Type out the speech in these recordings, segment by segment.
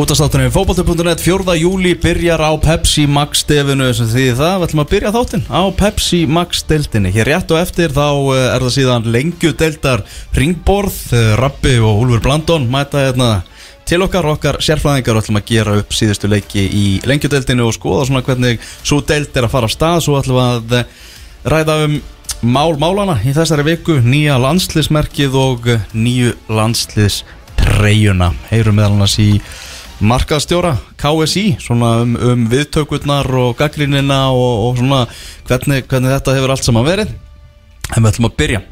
Útastáttunni fótbolti.net 4. júli byrjar á Pepsi Max stefinu sem því það, við ætlum að byrja þáttinn á Pepsi Max deildinni. Hér rétt og eftir þá eh, er það síðan lengju deildar ringborð, eh, Rappi og Úlfur Blandón mæta hérna til okkar, okkar sérfræðingar og ætlum að gera upp síðustu leiki í lengju deildinu og skoða svona hvernig svo deild er að fara af stað, svo ætlum að eh, ræða um mál málana í þessari viku, nýja landsliðsmerkið og nýju landsliðstreyjuna. Heyrum meðal í markaðstjóra KSI um, um viðtökurnar og gaggrínina og, og svona hvernig, hvernig þetta hefur allt saman verið. En við ætlum að byrja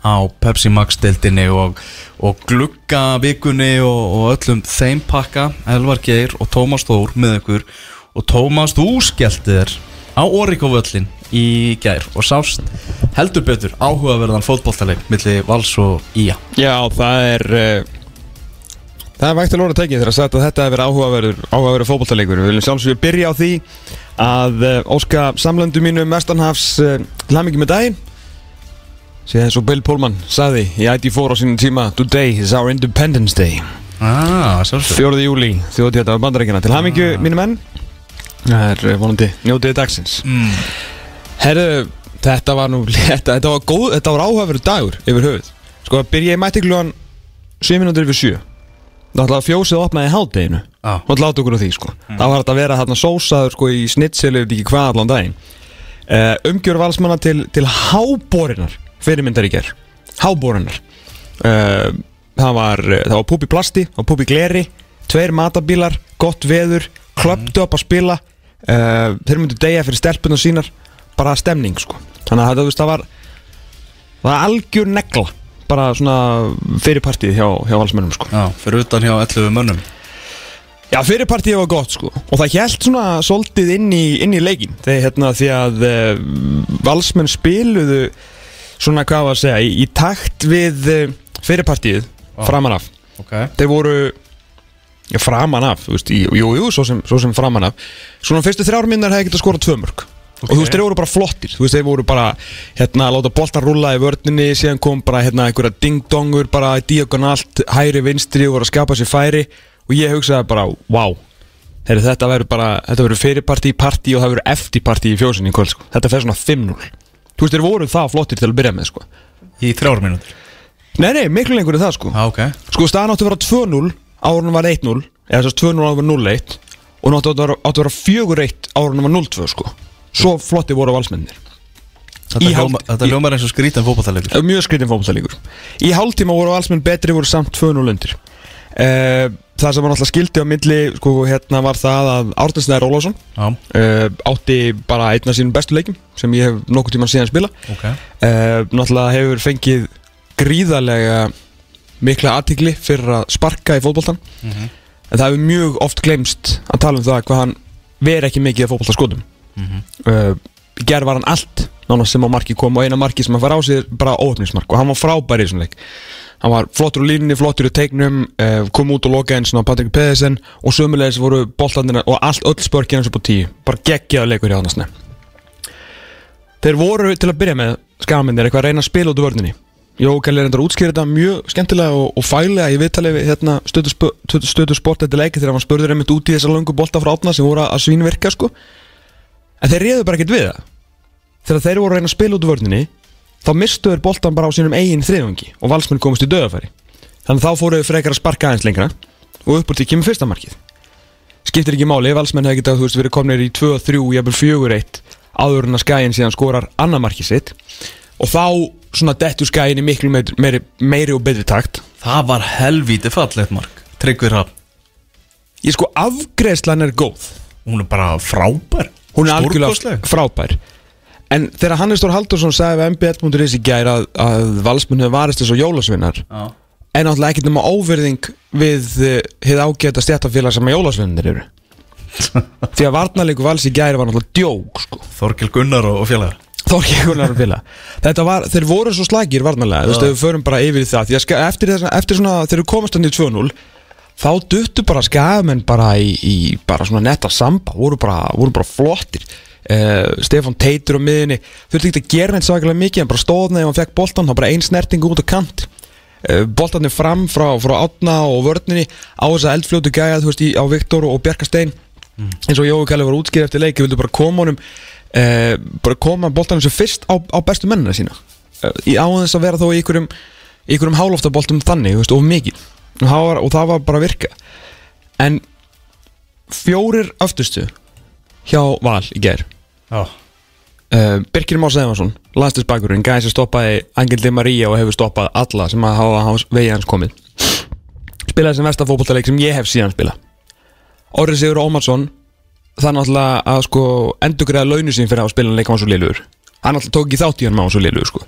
á Pepsi Max deildinni og, og glugga vikunni og, og öllum þeim pakka Elvar Geir og Tómas Þór með ykkur. Og Tómas þú skellti þér á Oríkovöllin í gær og sást heldur betur áhugaverðan fótbolltaleg millir Vals og Ía. Já, það er uh, Það vægt að lóra tekið þegar að að þetta hefur verið áhugaverður áhugaverður fótballtalegur Við viljum sjálfsögur byrja á því að uh, óska samlöndu mínu mestanhafs hlæmingi með daginn. Sér eins og Bill Pullman saði í ID4 á sínum tíma Today is our Independence Day. Ah, 4. júli, þjóðtíðat af bandarækina Til hlæmingu mínu menn. Það er uh, vonandi njótiði dagsins. Mm. Herru, þetta var nú þetta, þetta var, góð, þetta var áhugaverður dagur yfir höfuð. Sko, byrja ég mætti klugan 7 minútur yfir 7 Náttúrulega fjósið opnaði hátteginu Já. Mátt láta okkur á því sko. Það var þetta að vera þarna sósaður sko í snitseli Eða ekki hvað allan daginn. Uh, Umgjör valsmanna til, til hábórinar Fyrirmyndar í ger Hábórinar uh, Það var, það var púpi plasti Það var púpi gleri Tveir matabílar Gott veður Klöptu upp að spila. Uh, Þeir myndu degja fyrir stelpunum sínar. Bara stemning sko. Þannig að veist, það var Það var algjör negla Bara svona fyrir partíð hjá, hjá valsmennum sko. Já, fyrir utan hjá 11 mönnum. Já, fyrir partíið var gott sko. Og það hjælt svona svolítið inn í, inn í leikin þegar hérna því að uh, valsmenn spiluðu svona hvað var að segja í, í takt við uh, fyrir partíið framan af. Ok. Þeir voru framan af, þú veist, í, jú, jú, svo sem, svo sem framan af. Svona fyrstu þrjár minnar hefði getað skorað tvö mörg og þú veist, þeir voru bara flottir. Þú veist, þeir voru bara, hérna, láta boltan rúlla í vörninni, síðan kom bara, hérna, einhverja ding-dongur, bara diagonalt hæri vinstri og voru að skapa sér færi. Og ég hugsaði bara, wow Heri, þetta verður bara, þetta verður fyrirparti, parti og það verður eftirparti í fjósinni í kvöld, sko. Þetta fer svona 5-0 þú veist, þeir voru það flottir til að byrja með, sko. Í þrjár mínútur? Nei, nei, miklu lengur en það, sko. Já, ok. Sko staðan átti að vera 2-0 árunum var 1-0 eða þess að 2-0 árunum var 0-1 og að vera, átti að vera 4-1 árunum var 0-2 sko Svo flotti voru valsmennir Þetta, hljómar eins og skrítan er Mjög skritin fótballtalíkur Í hálftíma voru valsmenn betri voru samt 2-0 undir. Uh, Það sem var náttúrulega skildi á milli sko hérna var það að Árnestæðar Ólásson uh, átti bara einn af sínum bestu leikum sem ég hef nokkuð tíman síðan spila ok. Uh, Náttúrulega hefur fengið gríðarlega mikla aðtikli fyrir að sparka í fótboltan Mhm. en það hefur mjög oft glemst að tala um það hvað hann veri ekki mikið að fótboltaskotum Mhm. uh, gerð var hann allt sem á marki kom og eina marki sem hann fær á sig bara óöfnismark og hann var frábær í þessum leik. Hann var flottur úr línunni, flottur í teiknum uh, kom út og loka eins og Patrik Pedersen og sömulegis voru boltandina og allt öll spörkina eins og på tíu. Bara geggjaða leikur hjá hann að Þeir voru til að byrja með skaminir eitthvað að reyna að spila út úr vörninni. Jókæli er endur útskýrið þetta mjög skemmtilega og, og fælega í viðtalið við hérna, stöðu, sp stöðu, stöðu sport þetta leiki þegar hann spurður einmitt út í þessa löngu bolta frá átna sem voru að svínvirka sko En þeir réðu bara ekkert við það. Þegar þeir voru að reyna að spila út úr vörninni þá mistu þeir boltan bara á sínum eigin þriðungi og valsmenn komist í döðafæri Þannig þá fóru þeir frekar að sparka aðeins lengra og upp úr því kemur fyrsta markið. Skiptir ekki máli, valsmenn hefði getað þú veist, verið komnir í 2-3, jafnvel 4-1 áður en að skæin síðan skorar annar markið sitt. Og þá svona dettur skæin í miklu meiri, meiri, meiri og betri takt. Það var helvíti fallegt mark Tryggvir Hafn Ég sko afgreðslan er góð. Hún er bara frábær Hún er algjörlega frábær. En þegar Hannes Þór Haldursson sagði við MBL.is í gær að, að valsmenn hefur varist þessu jólasvinnar Já. er náttúrulega ekkert nema óverðing við uh, hið ágæta stjættafélag sem að jólasveinir eru. Því að varnarleiku vals í gæri var náttúrulega djók sko. Þorkil Gunnar og, og félagar. Þorkjökunar félag Þetta var, þeir voru svo slagir varnarlega Þú veist, við förum bara yfir það. Því að eftir, þessa, eftir svona, þegar komast hann í 2-0 Þá duttu bara skagamenn bara í, í bara svona netta samba Voru bara, voru bara flottir. Uh, Stefán Teitur á miðinni Þurfti ekki að gera neitt svakalega mikið En bara stóðna ef hann fekk boltan Þá bara ein snerting út á kant. Uh, Boltarnir fram frá, frá átna og vörninni Á þess að eldfljótu gæja Þú veist, í, á Viktor og Bjarkastein eins og Jói Kalli var útskýr eftir leik vildu bara koma honum uh, bara koma boltanum sem fyrst á, á bestu mennina sína. Í áðins að vera þó í ykkurum ykkurum háloftaboltum þannig, þú veist, of mikið það var, og það var bara að virka. En fjórir öftustu hjá Val í ger Já. Uh, Birkir Már Sæfarsson, landstisbakurinn gæði sem stoppaði Angel Di Maria og hefur stoppað alla sem að hafa hans vegi hans komið. Spilaði sem versta fótboltaleik sem ég hef síðan spilað. Orri Sigur Ómarsson það náttúrulega að sko endur greiða launu sín fyrir að spila leik á hann svo liðlugur hann náttúrulega tók ekki þátt í hann á hann svo liðlugur sko.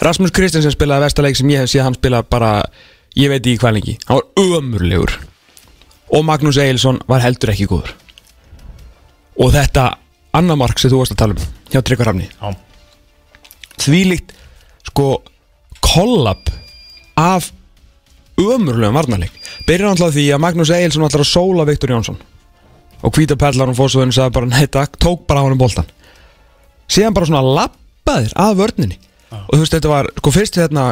Rasmus Kristensen spilaði versta leik sem ég hef síðan hann spilað bara ég veit ekki hvað lengi, hann var ömurlegur. Og Magnús Egilson var heldur ekki góður. Og þetta annar mark sem þú varst að tala um hjá Tryggvar Rafni Já. Þvílíkt sko kollab af ömurlegum varnarleik. Byrjar náttúrulega á því að Magnús Egilson ætlar að sóla Viktor Jónsson. Og hvíta perlar og fórsvöðinu sagði bara nei takk, tók bara á hann um boltan síðan bara svona lappaðir að vörninni. Og þú veist þetta var, sko fyrst hérna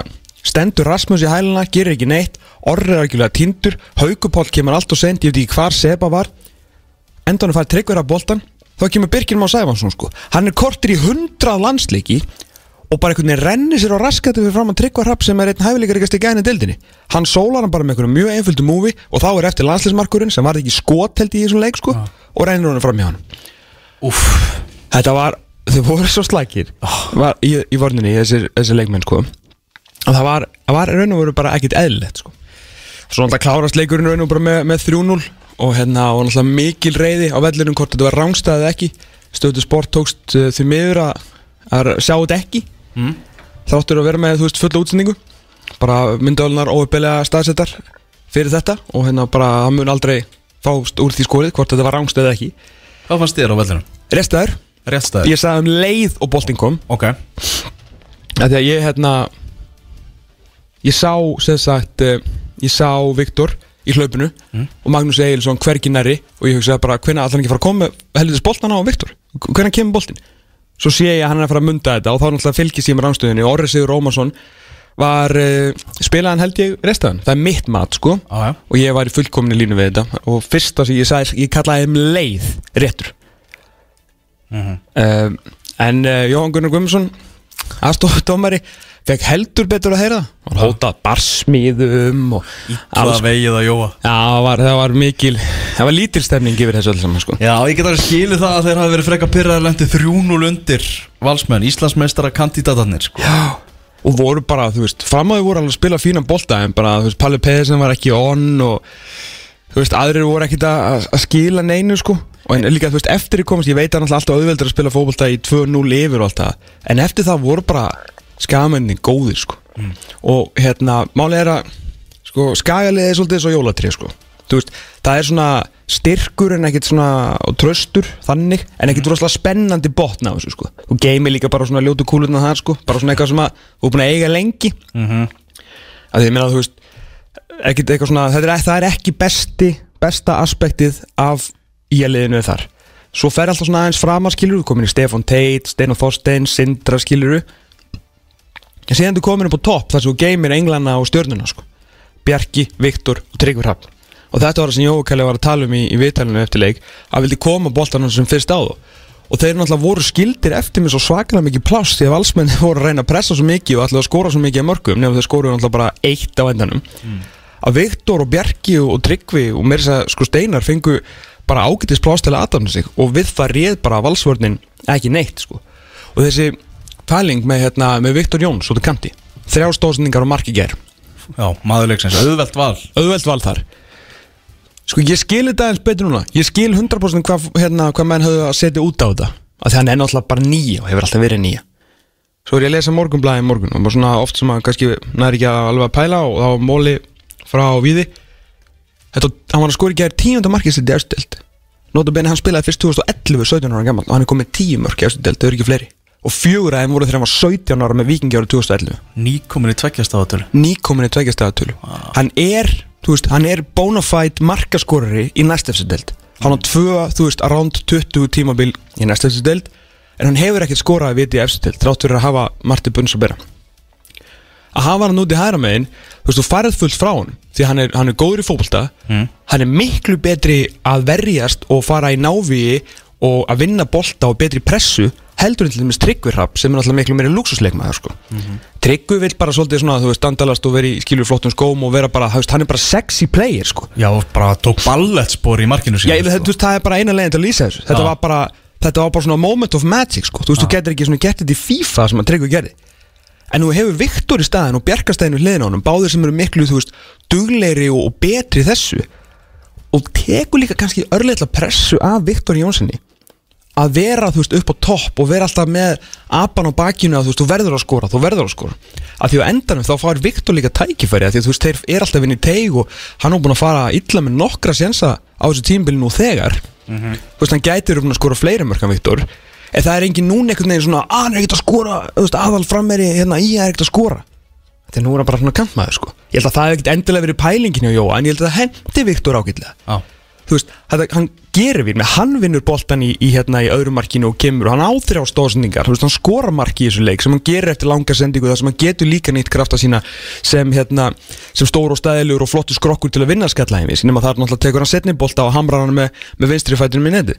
stendur Rasmus í hæluna, gerir ekki neitt orrið er ekki tindur, Haukupól kemur allt og send, ég veit ekki hvar Seba var. Endanum fær tryggver af boltan þá kemur Birgir Má Sæfansson sko. Hann er kortir í hundrað landsleiki og bara einhvern veginn rennir sér á raskættu fyrir fram að tryggva hrapp sem er einn hæfileikar ekki gæni dildinni hann sólar hann bara með einhverju mjög einföldu múvi og þá er eftir landsleismarkurinn sem var ekki skot held í þessum leik sko og rennir hann fram hjá hann Úff. Þetta var, þau voru svo slækir var, í, í vorninni, þessir, þessir leikmenn sko það var, var raun og veru bara ekkit eðlilegt sko. Svo náttúrulega klárast leikurinn raun og bara með, með 3-0 og hérna og náttúrulega mikil reyði á vellurum hvort þetta var rángstæðið ekki. Stöðu sport tókst uh, því miður að, að sjá þetta ekki. Mm. þáttur að vera með þú veist fulla útsendingu. Bara myndölunar óuppeilega staðsettar fyrir þetta og hérna bara það mun aldrei fást úr því skorið hvort þetta var rángstæðið ekki. Hvað fannst þér á Rétt staður ég sagði um leið og boltinn kom. Ok. Að því að ég hérna ég sá sem sagt uh, ég sá Viktor í hlaupinu og Magnús Egilson hvergi næri og ég hugsaði bara hvernig allan ekki fara að koma heldur þess boltan á Viktor, hvernig kemur boltin svo sé ég að hann er að fara að munda þetta og þá náttúrulega fylgist ég með ránstöðinni og Orri Sigur Rómarsson var uh, spilaðan held ég restaðan, það er mitt mat sko. Já, já. Og ég var í fullkomni línu við þetta. Og fyrsta sem ég sagði, ég kallaði um leið réttur. Mhm. uh, en uh, Jóhann Gunnar Guðmundsson aðstofdómari fekk heldur betur að heyra það. Hótað barsmiðum alls vegið að jóa Já, það var, það var mikil Það var lítil stemning yfir þessu öll saman sko. Já, ég get alveg skilu það að þeir hafi verið frekka pyrraðar lendi 3-0 undir valsmenn, Íslandsmeistara kandidatarnir sko. Og voru bara, þú veist, framáði voru alveg að spila fínan bolta En bara, þú veist, Palli Pedersen var ekki on Og, þú veist, aðrir voru ekkit að, að skila neinu, sko. Og en líka, þú veist, eftir ég komast Ég veit að alltaf auðveldur að spila fótbolta í 2-0 yfir og allt það. En eftir það voru bara skamenni góðir, sko. Og, hérna, málið er að Sko, skagalið er svolítið svo jólatrið, sko. Veist, það er svona styrkur en ekkit svona tröstur þannig, en ekkit rosalega spennandi botna á þessu sko, þú geymir líka bara svona ljótu kúlurna þar sko, bara svona eitthvað sem að þú er búin að eiga lengi. Mm -hmm. að því ég meina þú veist ekkit eitthvað svona, er, það er ekki besti besta aspektið af íaliðinu þar. Svo fer alltaf svona aðeins framar skilur, þú komin í Stefan Tate, Steinar Þorstein Sindra skilur en síðan þú komin upp á topp þar sem þú geymir englana og stjörnuna sko. Bjarki, Viktor og Tryggvi Hrafn. Og þetta var það sem Jókæli var að tala um í, í viðtælinu eftir leik að vildi koma boltanum sem fyrst á þú og þeir náttúrulega voru skildir eftir með svo svakalega mikið pláss því að valsmenn voru að reyna að pressa svo mikið og ætlaði að skora svo mikið að mörgum nefnum þeir skoruðu náttúrulega bara eitt á endanum. Að Viktor og Bjarki og, Tryggvi og mér þess að sko Steinar fengu bara ágætis pláss til að aðdamna sig og við það réð bara valsvörnin ekki neitt sko. Og þessi pæling með, hérna, með Viktor Jóns og það kanti. Þrjá stóðsendingar og marki ger Já, maðurleiksins, auðvelt val. Auðvelt val þar. Sko ég skil þetta eins betur núna. Ég skil 100% hvað, hérna, hvað menn höfðu að setja út á þetta. Að hann er náttúrulega bara nýja og hefur alltaf verið nýja Svo er ég að lesa morgunblæði morgun og svona oft sem að kannski næri ekki að alveg að pæla og þá móli frá víði. Þetta, hann var að skora í gæri tíunda markið sitt í efstild Nóta benni hann spilaði fyrst 2011 17 ára gammal og hann er komið tíu mörk þau eru ekki fleiri og fjögur aðeim voru þegar hann var 17 ára með vikingi árið 2011 Nýkomin í tveggjastafatölu nýkomin í tveggjastæðatölu hann er, þú veist, hann er bona fide markaskorari í næstefsdeld hann á tvö, þú veist, around 20 tímabil í næstefsdeld en hann hefur ekkert skorað að viti í efsdeld þrátt fyrir að hafa Marti Bunns að bera. Að hafa hann út í hæra megin þú veist, þú farið fullt frá hann því hann er, hann er góður í fótbolta. Hann er miklu betri að verjast og fara í návíi og að vinna bolta og betri pressu heldur en til dæmis Tryggvi Rapp sem er alltaf miklu meiri luxusleikmaður sko. Tryggvi vil bara svolítið svona þú veist, standalast og vera í skilju flottum skóm og vera bara, hann er bara sexy player sko. Já, bara tók ballettspor í markinu sínu Já, sko. þú veist, það er bara eina leginn til að lýsa þessu þetta Já. var bara, þetta var bara svona moment of magic sko. þú veist, þú getur ekki svona gert þetta í FIFA sem að Tryggvi gerði en þú hefur Viktor í staðin og Bjarkastæðinu hliðin á honum báðir sem eru miklu, þú veist, duglegri og, og betri í þessu og tekur líka kannski örleitla pressu af Viktor Jónssoni að vera, þú veist, upp á topp og vera alltaf með apan á bakinu að þú veist, þú verður að skora, þú verður að skora. Að því á endanum þá fær Viktor líka tækifæri að því að þú veist, þeir er alltaf inn í teig og hann er búin að fara illa með nokkra sjensa á þessu tímbili nú þegar. Þú veist, hann gætir um að skora fleiri mörkan Viktor. En það er engin núna einhvern veginn svona að hann er ekkert að skora, veist, aðal frammeri hérna, í er ekkert að skora. Þetta er nú hann bara svona kantmaður sko. Ég held að það hef ekkert endilega verið pælingin hjá Jóa En ég held að það hendi Viktor ágætlega. Já. Þú veist, hann gerir við með Hann vinnur boltan í, í, hérna, í öðru markinu og kemur og Hann á þrjá stóðsendingar Þú veist, hann skora marki í þessu leik Sem hann gerir eftir langa sendingu Það sem hann getur líka nýtt krafta sína Sem, hérna, sem stór og stæðilegur og flottur skrokkur til að vinna að það er náttúrulega tekur hann setni bolta Og hamrar hann með, með vinstri fætunum í neti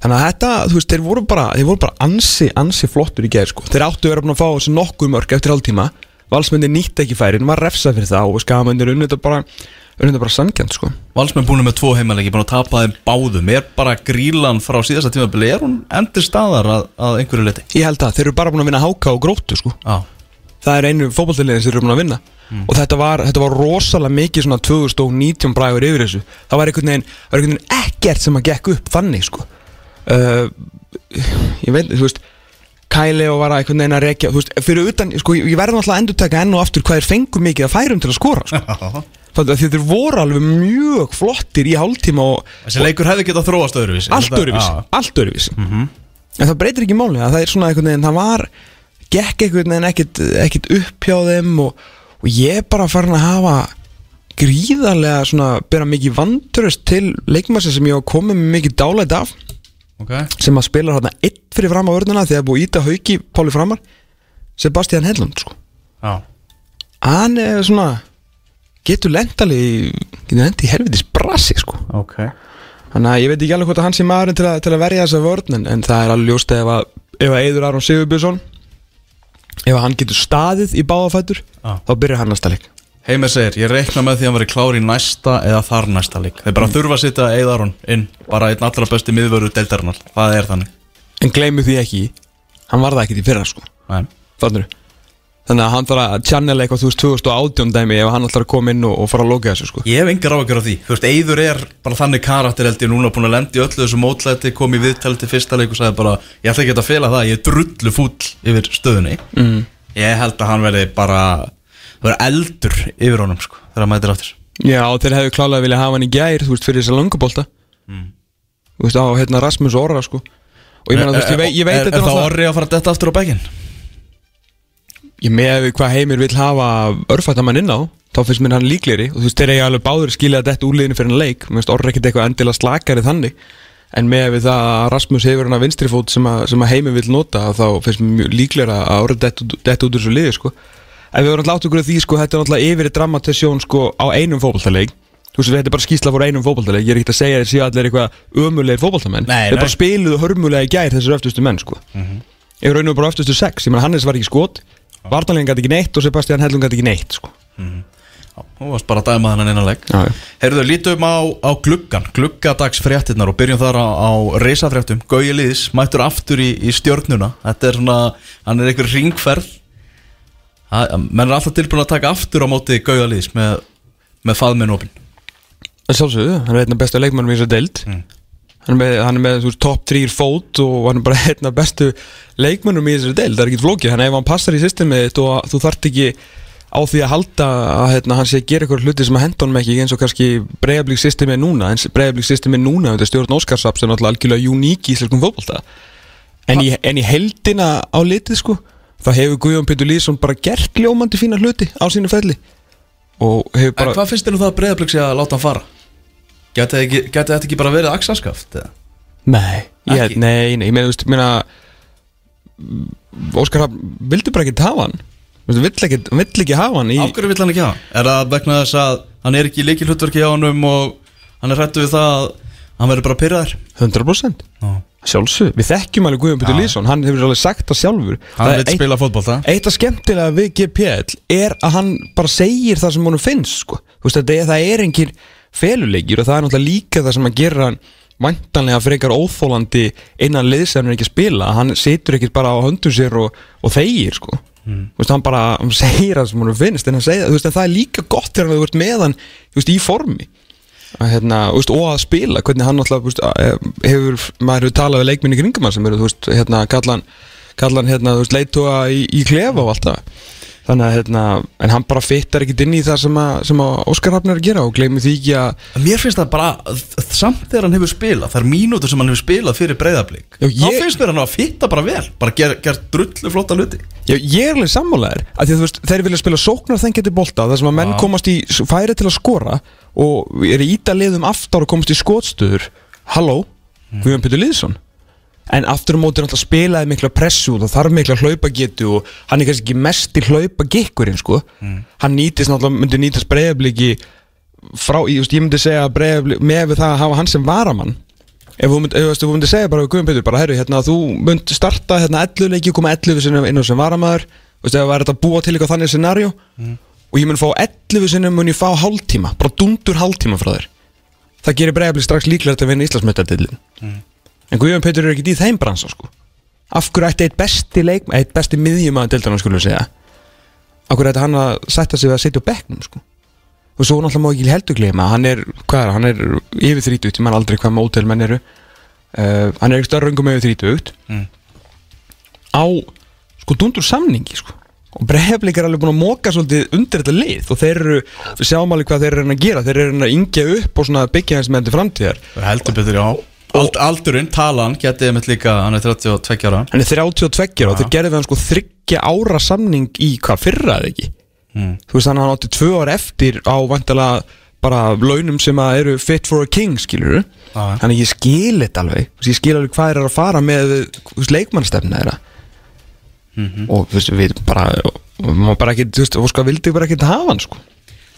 Þannig að þetta, þú veist, þeir voru bara, þeir voru bara ansi, ansi flottur í gerð sko. Þeir áttu að vera búin að fá þessi nokkuð mörg eftir hálftíma. Valsmyndi nýtt ekki færin, var refsað fyrir það og skagamöndir unnið þetta bara þetta bara sannkjönd sko. Valsmenn búin með tvo heimalegi, búin að tapa þeim báðum Er bara grílan frá síðasta tímabili Er hún endur staðar að, að einhverju leti? Ég held að þeir eru bara búin að vinna háka og gróttu sko. Já, Það er einu fótballtilegin sem þeir eru búin að vinna og þetta var, þetta var rosalega mikið svona 2019 bræður yfir þessu það var einhvern veginn, var einhvern veginn ekkert sem að gekk upp þannig sko. uh, ég veit, þú veist Kæli og var að einhvern veginn að rekja veist, fyrir utan, sko, ég verði náttúrulega að endur taka enn og aftur hvað þeir fengu mikið að færum til að skora sko. Þannig að þeir voru alveg mjög flottir í hálftíma og, þessi leikur hefði getað þróast öðruvísi. Allt Þetta- öruvísi, Já. allt öruvísi en það breytir ekki máli að það er svona einhvern veginn það var, gekk einhvern veginn ekkit, ekkit upp hjá þeim og, og ég bara farin að hafa gríðarlega svona bera mikið vanturist til leikmassi sem ég á komið með mikið dálæt af. Ok, sem að spila hérna eitt fyrir fram á vörnuna því að búið íta hauki Páli framar Sebastian Hellund sko. Já. Hann er svona getur lendali getur lendi í helvitis brasi sko. Ok. Þannig að ég veit ekki alveg hvort að hann sé maðurinn til að, til að verja þessa vörn en, en það er alveg ljóst ef að ef að Eidur Aron Sigurbjörnsson ef að hann getur staðið í báðafætur Já. þá byrjar hann næsta leik. Heimir segir, ég reikna með því að hann verið klár í næsta eða þar næsta leik. Þeir bara þurfa að setja Eðarón inn Bara einn allra besti miðvöru deildarinnar. Það er þannig. En gleymu því ekki hann var það ekkert í fyrra sko. Nei. Þannig að hann þarf að channel eitthvað þú veist 2018 dæmi ef hann ætlar að koma inn og, og fara að lóka þessu sko. Ég hef engar áhyggjur af því. Þú veist, Eiður er bara þannig karakter held ég núna búin að lendi öllu þessu mótlæti kom í viðtali til fyrsta leik og sagði bara Ég ætla ekki að fela það, ég er drullu fúll yfir stöðunni. Mm. Ég held að hann verði bara verði eldur yfir honum sko Þegar hann mætir aftur. Já, þeir hefðu klálega vilja hafa hann í gær þú veist fyrir þessa veist á hérna Rasmus Orra sko. Og ég meina þú veist ég, vei, ég veit Er, þetta er það orri að fara detta aftur á bekkin? Ég með hvað heimir vill hafa örfættamann inn á þá finnst mér hann líklegri. Og þú veist þeir eiga alveg báður skilja þetta úr liðinu fyrir hann leik. Mér finnst orra ekkert eitthvað endilega slakari þannig. En með við það að Rasmus hefur hann að vinstrifót sem að, sem að heimir vill nota þá finnst mér mjög líklegra að orra dett út úr þessu liði sko. En við vorum alltaf átt okkur af því sko þetta er náttúrulega yfir dramatisjón sko á einum fótballtaleik Þú veist, þetta er bara skýsla fór einum fótballtaleik Ég er ekkert að segja að þeir séu allir eitthvað ömulegir fótballtamenn Nei, Þeir bara spiluðu hörmulega í gær þessir öftustu menn sko. Ég er raunum bara öftustu sex. Ég meina Hannes var ekki skot Vartalín gæti ekki neitt og Sebastian Hellum gæti ekki neitt sko. Já, Þú varst bara að dæma þennan innan leik Já, já. Heyrðu, lítum á, á gluggan Gluggadagsfréttirnar og byrjum þar á, á reysafréttum Gauji Lýðis, mættur aftur í, í stjörnuna. Þetta er svona, hann er einhver ringferð Menn er alltaf tilbúin að taka aftur á móti Gauja Lýðis með, með Það sjálfsögðu, hann er einna besta leikmannum í þessu deild hann er með, hann er með veist, top 3 fót og hann er bara einn af bestu leikmönnum í þessari deil, það er ekkert flókið. Þannig að ef hann passar í systemið þitt og þú þarft ekki á því að halda að hérna, hann sé að gera eitthvað hluti sem að henda honum ekki eins og kannski breiðablík systemið núna en breiðablík systemið núna, þetta stjórn Óskarsapps er náttúrulega algjörlega uník í íslenskum fótbolta. En en í heldina á litið sko, þá hefur Guðjón Pétur Lýðsson bara gert ljómandi fína hluti á sínu felli En hvað finnst þér um það að breyðablík sé að láta hann fara? Gæti þetta ekki, bara verið axaskaft? eða? Nei, ég, nei, nei, ég meina, meina Óskar Hafn vildi bara ekki hafa hann vill ekki, vill ekki hafa hann í Af hverju vill hann ekki hafa? hann? Er það vegna þess að hann er ekki í leikil hlutverki hjá honum og hann er hrættu við það að hann verður bara pyrraður? 100% Já. Sjálfsög, við þekkjum alveg Guðjón Já. Lýðsson Hann hefur alveg sagt það sjálfur Hann Það vil spila fótbolta Eitt af skemmtilega við GPL er að hann bara segir það sem honum finnst sko. Veist, þetta er, það er engin feluleikir og það er náttúrulega líka það sem að gera hann vantanlega frekar óþólandi innan liðs sem hann er ekki að spila. Hann situr ekkert bara á höndum sér og, og þegir sko. Þú veist, hann bara hann segir það sem honum finnst en, hann segir, veist, en það er líka gott þegar hann verður með hann veist, í formi. Að, hérna, og að spila hvernig hann náttúrulega að- hefur, maður hefur talað við leikminni kringum hann sem eru, hérna, kallan kallan, hérna, leittóa í, í klefa og allt það þannig að, hérna, en hann bara fittar ekkit inn í það sem að, sem að Óskar Hafn er að gera og gleymi því ekki að Mér finnst það bara, samt þegar hann hefur spilað Það er mínútur sem hann hefur spilað fyrir breyðablík Þá finnst mér hann að fitta bara vel Bara gera ger drullu flotta hluti. Já, ég er alveg sammálaður að því að þeir vilja spila sóknar þengjandi bolta þar sem að menn komast í færi til að skora og er í íta liðum aftar og komast í skotstöður. Halló, Guðjón Pétur Lýðsson en aftur á móti er alltaf spilaði mikla pressu og þarf mikla hlaupagetu og hann er kannski ekki mest í hlaupagikkurinn sko. hann nýtist náttúrulega, myndi nýtast breyðabliki frá, ég, ég myndi segja að breyðabliki með við það að hafa hann sem varamann. Ef þú myndi, myndi segja bara við Guðjón Pétur bara, herru, hérna, þú myndi starta hérna 11 leiki og koma 11 sinni inn á sem varamaður. Þú veist, ef það væri þetta að búa til eitthvað þannig scenario. Og ég mun fá 11 sinni mun ég fá hálftíma, bara dundur hálftíma frá þér. Það gerir breyðabli strax líklega til að vinna Íslandsmettardillin en Guðjón Pétur er ekki í þeim bransa sko. Af hverju ætti eitt besti leik eitt besti miðjumæðan dildarinn skulum við segja? Af hverju ætti hann að setja sig við að setja á bekknum sko? Og svo náttúrulega má ekki heldur gleyma hann er, hvað er, hann? Er yfir 30 ég man aldrei hvað mótel menn eru. Uh, hann er ekki störrungum yfir 30 Mm. á sko dundur samningi sko. Og breyflik er alveg búin að móka svolítið undir þetta lið. Og þeir eru, við sjáum alveg hvað þeir eru að að gera. Þeir eru að að yngja upp og svona byggja hans með til framtíðar. Heldur betur, já Ald, Aldurinn, talan, getið mitt líka Hann er 32 ára. Hann er 32 ára og þeir gerðu við hann sko þryggja ára samning í hvað fyrra eða ekki? Mm. þú veist þannig að hann átti tvö ár eftir á vantilega bara launum sem að eru fit for a king skilur Já. þannig að ég skil þetta alveg. Þú veist, ég skil alveg hvað er að fara með þú veist, leikmannstefna þeirra. Mhm. og þú veist við bara maður bara ekki, þú veist, og sko vildi bara ekki hafa hann sko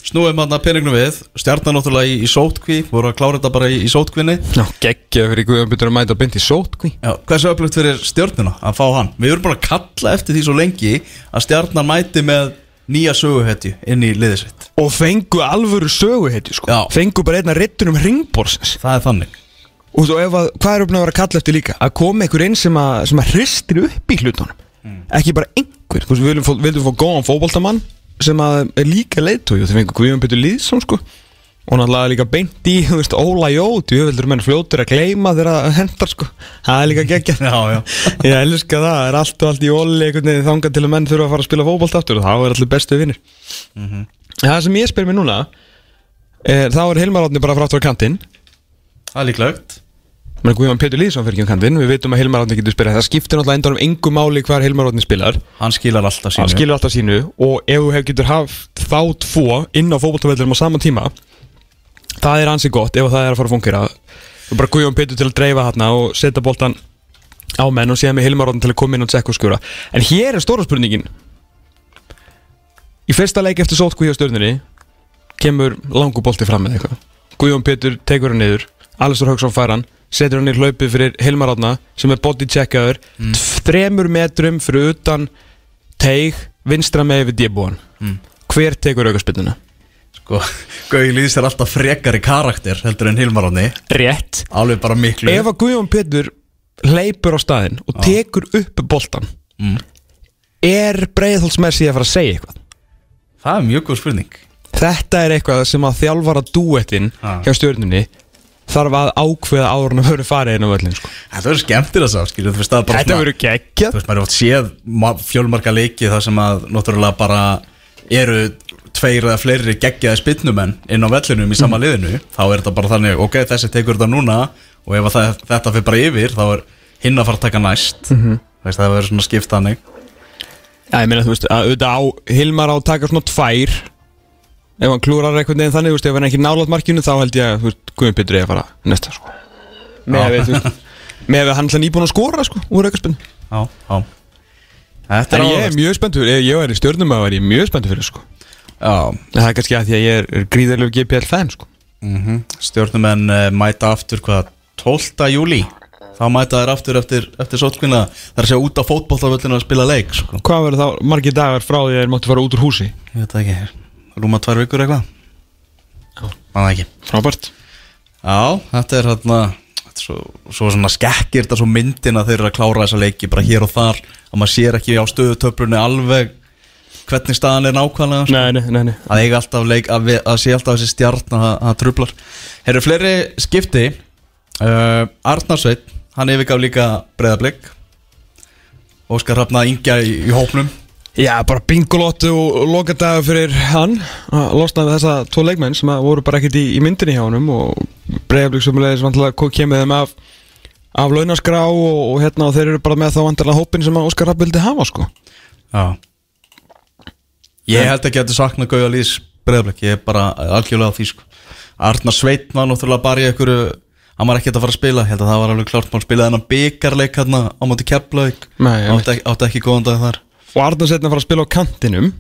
Snúum hann að peningnum við. Stjarnan náttúrulega í, í sótkví Voru að klára þetta bara í, í sótkvinni Ná, geggja fyrir Guðjón Byttur að mæta beint í sótkví Já, hversu öflugt fyrir stjörnuna að fá hann? Við erum bara að kalla eftir því svo lengi að stjarnan mæti með nýja söguhetju inn í liðið sitt. Og fengu alvöru sögu heiti sko. Já. fengu bara einna rittun um ringborsins Það er þannig. Og svo ef að, hvað er uppnað að vera að kalla eftir líka? Að koma einhver inn sem að, sem að hristir upp í hlutunum. Ekki bara einhver, þú veist, við viljum, fá- viljum fá góðan fótboltamann sem er líka leiðtói og það fengur Guðjón Pétur Lýðsson sko. Og náttúrulega líka beint í, þú veist, Óla Jót við vildur menn fljótur að gleyma þegar það hendar sko, það er líka geggja ég elska það, það er allt og allt í óli einhvern veginn þangað til að menn þurfa að fara að spila fótbolt aftur og þá er allir bestu vinnir það sem ég spyr mér núna er, þá er Hilmar Átni bara fráttur á kantinn. Það er líklegt menn Guðjón Pétur Lýðsson fyrir ekki um kantinn. Við veitum að Hilmar Átni getur spilað. Það skiptir náttúrulega endur um engu máli hvar Hilmar Átni spilar. Hann skilar alltaf sínu. Hann skilur alltaf sínu. Og ef þú getur haft þá tvo inn á fótboltavellurum á sama tíma það er ansi gott ef það er að fara að fungera. Og bara Guðjón Pétur til að dreifa hérna og setja boltan á menn og síðan með Hilmar Átni til að koma inn og tsekka og skura en hér er stóra spurningin. Í fyrsta leik eftir eitthvað. Guðjón Pétur tekur hann niður. Alisur Hauksson fær hann setur hann í hlaupið fyrir Hilmar Átna sem er body checkaður mm. þremur metrum fyrir utan teig vinstra með við débúan Mm. hver tekur aukarspinnuna? Sko, Gauði Lýðs er alltaf frekari karakter heldur en Hilmaróni Rétt Alveg bara miklu Ef að Guðjón Pétur hleypur á staðinn og tekur upp boltan Mm. er Breiðholtsmersi að fara að segja eitthvað Það er mjög góð spurning Þetta er eitthvað sem að þjálfara dúettinn Ha. hjá stjórnunni þarf að ákveða áður en að vera farið inn á völlin sko. Þetta verður skemmtir að sá, skilju, þú veist, Þetta verður Þú geggjað veist, maður er oft séð ma- fjölmarga leiki þar sem að náttúrulega bara eru tveir eða fleiri geggjaði spinnnumenn inn á vellinum í sama liðinu þá er þetta bara þannig, ok, þessi tekur þetta núna og ef að það, þetta fyrir bara yfir þá er hinn að fara að taka næst. Veist, það verður svona skipt þannig. Já, ég meina, þú veist, að auðvitað á Hilmar á að taka svona tvær Ef hann klúrar einhvern veginn þannig, veist, ef hann er ekki nálat markinu þá held ég að, Guðin Pétur er að fara næsta, sko. Með að hann ætla nýbúin að skora, sko, úr Þetta En er ég er mjög spenntur, ef ég væri stjórnum að væri ég mjög spenntur fyrir, sko. En Það er kannski að því að ég er, er gríðarlegu GPL fan, sko. Mm stjórnumenn uh, mæta aftur hvað 12. júli þá mæta þær aftur eftir, eftir sótkvinna er að segja út á fótbolltaföllinu að spila leik sko. Hvað verður þá margir dagar frá því að þeir máttu fara út úr húsi? ég veit ekki, rúma tvær vikur eitthvað. Já. maður ekki. Frábært. Já, þetta er hérna þetta er svo, svo svona skekkir þetta svo myndina þeir eru að klára þessa leiki bara hér og þar að maður sér ekki á stöðutöflunni alveg hvernig staðan er nákvæmlega sko. Nei, nei, nei, nei. Að eiga alltaf leik að, við, að sé alltaf þessi stjarn að það trublar Herru fleiri skipti. Uh, Arnarsveit, hann yfirgaf líka breyðablик Óskar Hrafna Ingja í, í hópnum Já, bara bingolottu og lokadagur fyrir hann. Að losna við þessa tvo leikmenn sem að voru bara ekkert í, í myndinni hjá honum og bregðarblík sem leðis vantilega kemur þeim af af launaskrá og, og hérna og þeir eru bara með þá vantilega hópin sem að Óskar Rapp vildi hafa sko. Já. Ég held ekki að þetta sakna Gauja Lýs breyðablik Ég er bara algjörlega á því sko. Arnar Sveit var náttúrulega bara í einhverju Hann var ekkert að fara að spila, ég held að það var alveg klárt Mál. Spilaði hennar byggarleik hérna á móti Keflavík Þar og Arnur setna að fara að spila á kantinum.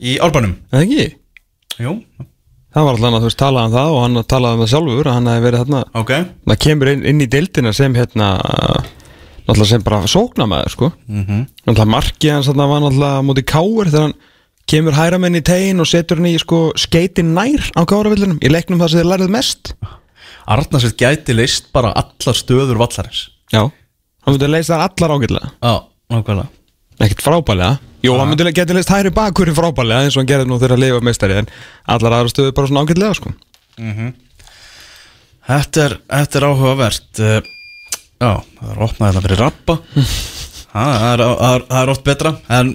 Í Árbænum eða ekki? Jú, Það var alltaf að þú veist talaði um það og hann talaði um það sjálfur að hann hefði verið þarna. Ok. Það kemur inn, inn í deildina sem hérna náttúrulega sem bara sóknamaður sko. -hmm. náttúrulega markið hans þarna var náttúrulega á móti káur þegar hann kemur hæra menn í tegin og setur hann í sko skeiti nær á káravillinum í leiknum þar sem þeir lærið mest. Arnarsveit gæti leist bara allar stöður vallarins. Já. Hann myndi leysa það allar ágætlega. Já, nákvæmlega Ekkert frábælega Jú, hann myndi geti leist hæri bakurinn frábælega eins og hann gerði nú þegar að lifa meistari en allar aðra stöður bara svona ágætlega sko. Þetta er, þetta er áhugavert. Uh, Já, það er opnað þetta fyrir rappa það, er, er, er oft betra En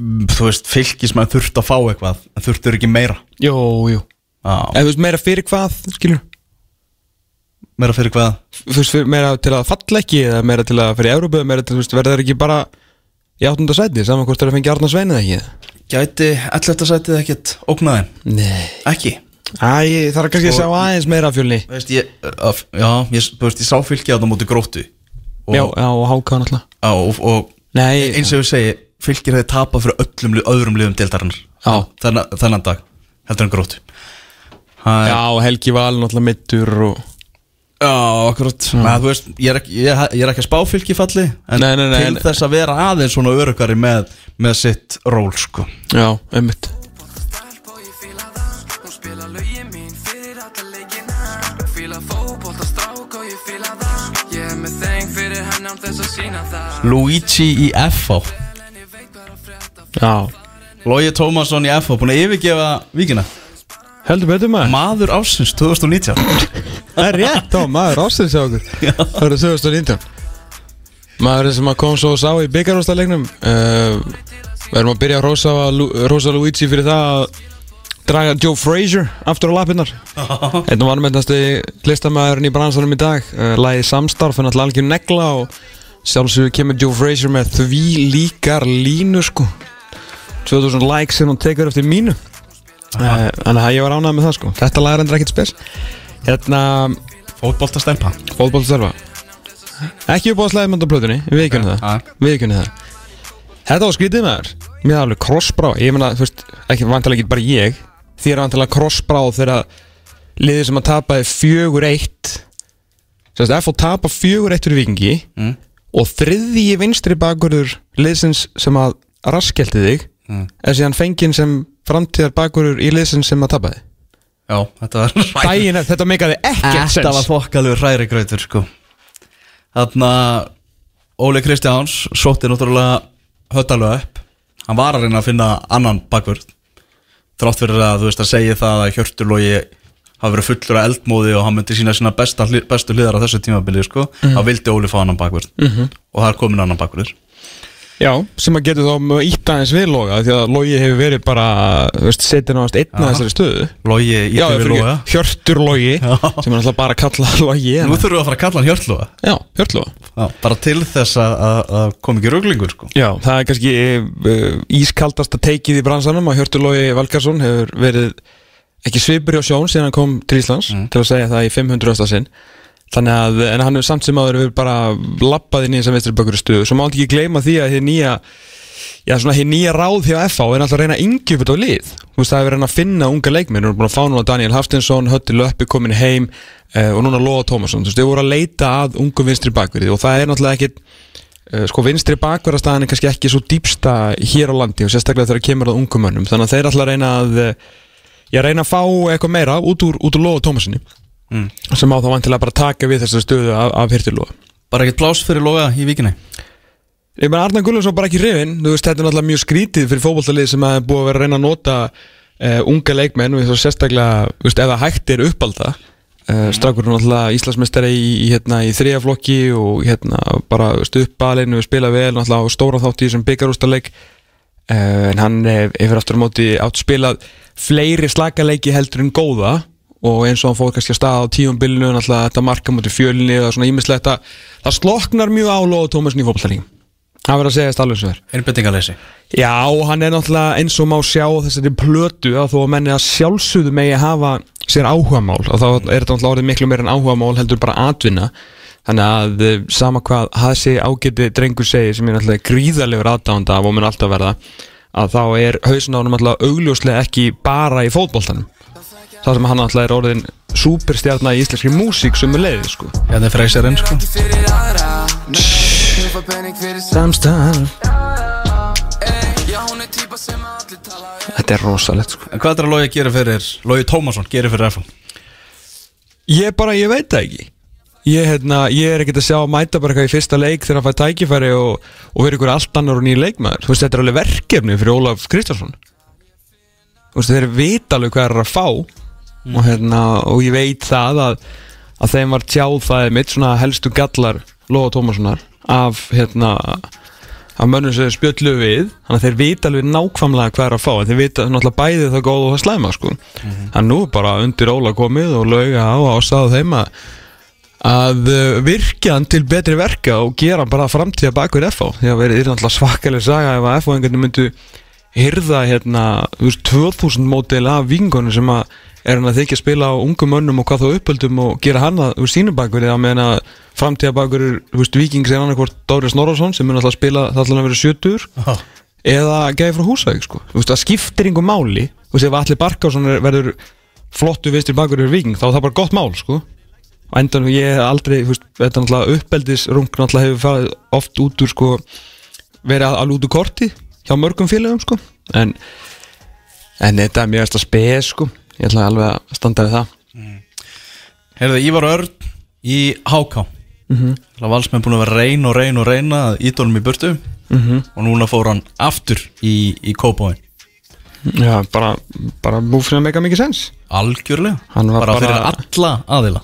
mm, þú veist, fylgismenn þurft að fá eitthvað En þurftur ekki meira. Jú, jú Já, Ef þú veist meira fyrir hvað, skilur? Meira fyrir hvað? Þú veist meira til að falla ekki eða meira til að fyrir Európa eða meira til, verður það ekki bara í áttunda sæti saman hvort það er að fengja Arnar Svein eða ekki? Gæti 11. sætið ekkert ógnaðin Nei. Ekki? Æ, það er kannski að sjá aðeins meira af fjölni. Veist, ég, uh, já, ég, þú veist, ég sá fylki á það móti gróttu. Og, Já, já, og háka náttúrulega. Já, og, og Nei, eins og ég segi fylgir hefði tapað fyrir öllum lið, öðrum liðum deildarinnar. Já. þennan, þennan dag heldur en gróttu. Það er- Já, Helgi Val náttúrulega mittur og Já, akkurat. Men, þú veist, ég, er ekki, ég, ég er ekki að spá fylgi falli en Nei, nei, nei, til nei. þess að vera aðeins svona örugari með, með sitt ról sko. Já, einmitt. Luigi í FH Já. Logi Tómasson í FH búin að yfirgefa vikina Heldur betur maður. Maður ásins 2019 Það er rétt. Á, maður ásins á okkur. Það eru 2019 Maður sem kom svo og sá í byggarústalegnum uh, Við erum að byrja að rosa, rosa Luigi fyrir það að draga Joe Frazier aftur á lappinnar Einn var meðnasti listamæðurinn í bransanum í dag. Uh, Læði samstarf en alltaf algjör negla og sjálfsögur kemur Joe Frazier með því líkar línu sko. 2000 likes sem hún tekur eftir mínu. Uh, Þannig að ég var ánægð með það sko. Þetta er endur ekkert spes Hérna, Fótbolta stelpa fótbollstörfa Ekki upp á slæðmönda plötunni, við ekki það. Ja. Við ekki það. Þetta var skrítið með þér Mér er alveg krossbrá. Ég meina, þú veist, ekki vantilega ekki bara ég. Þér er vantilega krossbrá þegar liðið sem að tapaði fjögur eitt. Sérst, F og tapa fjögur eitt fyrir vikingi Mm. og þriðji vinstri bakurður liðsins sem að raskelti þig Mm. er síðan fenginn sem framtíðar bakurður í liðsins sem að tapaði Já, þetta var Dæin, þetta meikaði ekkert Þetta var sens fokkalur hræri grautur sko. Þarna Óli Kristjáns sótti náttúrulega höttalög upp. Hann var að reyna að finna annan bakvörð Þrátt fyrir að þú veist að segja það að Hjörtur Logi hafa verið fullur af eldmóði og hann myndi sína sína besta, bestu hliðar á þessu tímabili sko, þá vildi Óli fá annan bakvörð. Og það er komin annan bakvörður Já, sem að getur þá ítt aðeins við loga því að logi hefur verið bara setin á einn að þessari stöðu. Í TV fyrir Loga. ekki, Hjörtur logi Já. sem er alltaf bara að kalla logi Nú þurfum við að fara að kalla hann Hjörtloga Já, Hjörtloga Já, bara til þess að, kom ekki ruglingur sko. Já, það er kannski uh, ískaldasta teikið í bransanum að Hjörtur Lógi Valgarsson hefur verið ekki svipur hjá sjón síðan hann kom til Íslands til að segja það í 500. sinn þannig að, en hann hefur samt sem áður hefur bara lappað inn í þess að vinstri bökur stuðu svo má hann ekki gleyma því að hér nýja já, svona hér nýja ráð hjá FH er alltaf að reyna yngjöf þetta á lið. Þú veist, það hefur reyna að finna unga leikminn við erum búin að fá núna Daniel Haftinsson, Hötti Löppi komin heim uh, og núna Lóa Tómasson. Þú veist, þau voru að leita að ungu vinstri bakverði og það er náttúrulega ekkit uh, sko vinstri bakverðarstaðan er kannski ekki svo dýpsta hér á landi og sérstaklega þegar kemur að ungum mönnum. Þannig að þeir að reyna að ég reyna að fá eitthvað meira út úr, úr Lóa Tómassoni sem á þá vantilega bara taka við þessari stöðu af, af Hirtilóa Bara ekkert plás fyrir Loga í vikinni Ég meina Arnar Gullarsson bara ekki hrifin Þú veist, þetta er náttúrulega mjög skrítið fyrir fótballtalið sem er búið að vera að reyna að nota uh, unga leikmenn og sérstaklega, þú veist, ef það hægt er uppalda. Uh, Strákur er náttúrulega Íslandsmeistari í, í, hérna, í þriðaflokki og hérna bara uppalinu, spila vel náttúrulega á stóra þátt í þessum byggarústaleik uh, en hann eh, hefur aftur á móti átt spilað fleiri slakaleiki heldur en góða og eins og hann fór kannski að staða á tíum bylnu náttúrulega þetta marka mútið fjölinni og svona ímislegt að það sloknar mjög á Lóa Tómasson í fótballtalíkum Það verður að segja þetta alveg sem er. Einbendingaleysi Já, hann er náttúrulega eins og má sjá þessari plötu að þó að menni að sjálfsögðu megi hafa sér áhugamál og þá er þetta náttúrulega orðið miklu meira en áhugamál heldur bara atvinna. Þannig að eh, sama hvað þessi ágæti drengur segir sem er náttúrulega gríðarlegur aðdánda af og mun alltaf verða að þá er hausin á hann náttúrulega augljóslega ekki bara í fótboltanum það sem hann náttúrulega er orðin superstjarnar í íslenski músík sem er leiði sko. Hérna er sko Já, hún er allir tala um Þetta er rosalegt sko. En hvað er að Logi gera fyrir Logi Tómasson gerir fyrir FH? Ég bara, ég veit það ekki. Ég, hérna, ég er ekkert að sjá að mæta bara eitthvað í fyrsta leik þegar að fæ tækifæri og, og vera ykkur allt annar og nýr leikmaður. Þú veist, þetta er alveg verkefni fyrir Ólaf Kristjánsson. Þú veist, þeir vita alveg hvað er að fá og, hérna, og ég veit það að, að þeim var tjáð það er mitt svona helstu gallar Lóa Tómassonar af hérna af mönnum sem spjöllu við. Þannig að þeir vita alveg nákvæmlega hvað er að fá. Þeir vita náttúrulega bæði það góð og það slæma sko. en nú bara undir óla komið og lauga á og ástæðu þeim að að uh, virkja hann til betri verka og gera bara framtíða bakur FH því að verið er náttúrulega svakalega saga ef að einhvern myndu hyrða hérna þú veist, 2000 mótil af vingunum sem að er hann að þykja að spila á ungum mönnum og hvað þá uppöldum og gera hann að úr sínum bakur eða meðan að framtíða bakur þú veist, vikings er annarkvort Dóri Snorrason sem mun alltaf að spila það hann að vera 70 Já. eða gæði frá Húsæk sko. Það skiptir einhver máli þú veist, ef Alli Barkásson er- verður flottu vinstri bakur yfir viking þá er það bara gott mál sko. endan ég hef aldrei er uppeldisrung hefur oft út úr sko, verið alveg út úr korti hjá mörgum félagum sko. en, en þetta er mjög eftir að speð sko. Ég ætla alveg að standa við það. Heyrðu, Ívar Örn í HK mm -hmm. Valsmenn búin að vera reyn og reyn og reyna að ídólum í burtu. -hmm. og núna fór hann aftur í, í Kópáin Já, bara, bara múfina mega mikið sens Algjörlega. Hann var bara, bara- fyrir alla aðila.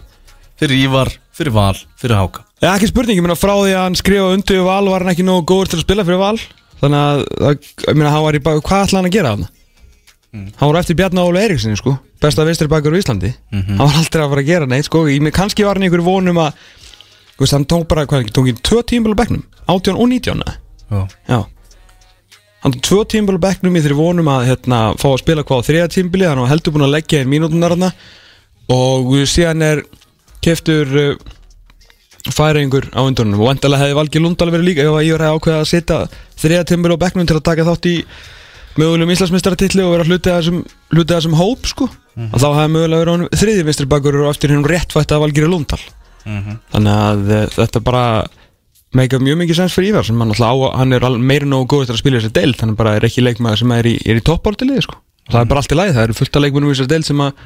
Fyrir Ívar, fyrir Val, fyrir HK Já, ekki spurning, ég meina frá því að hann skrifa undir Val var hann ekki nógu góður til að spila fyrir Val. Þannig að, að ég meina, hvað ætlaði hann að gera hann? Hann var eftir Bjarni Óla Eiríksinni, sko. Besta vinstri bakur í Íslandi Hann var aldrei að fara að gera neitt, sko. Ég, Kannski var hann í einhverju vonum að veist, hann tók bara, hvað, tók í tvö tímbil á bekknum? 18 og 19, eða? Já. Já. Hann tók tvö tímbil á bekknum í þeirri vonum að hérna, fá að spila hvað þriða tímbili Hann var heldur búin að leggja inn mínútunar hann Og síðan er keftur uh, færingur á undunum og endalega hefði Valgi Lundal verið líka ef Ívar hefði ákveðið að setja þriða tímbil á bekknum til að taka þátt í mögulegum Íslandsmeistaratilli og vera hluti af þessum, hluti af þessum hóp sko. Og þá hefði mögulega verið honum þriði vinstri bakur og eftir hennum réttfætt að Valgiri Lundal þannig að uh, þetta bara meika mjög mikið sens fyrir Ívar sem hann, alltaf á, hann er meira nógu góður til að spila þessi deild hann bara er ekki leikmaður sem er í, er í toppártiliði sko. og það er bara allt í lagi, það eru fullt af leikmennum í þessi deild sem að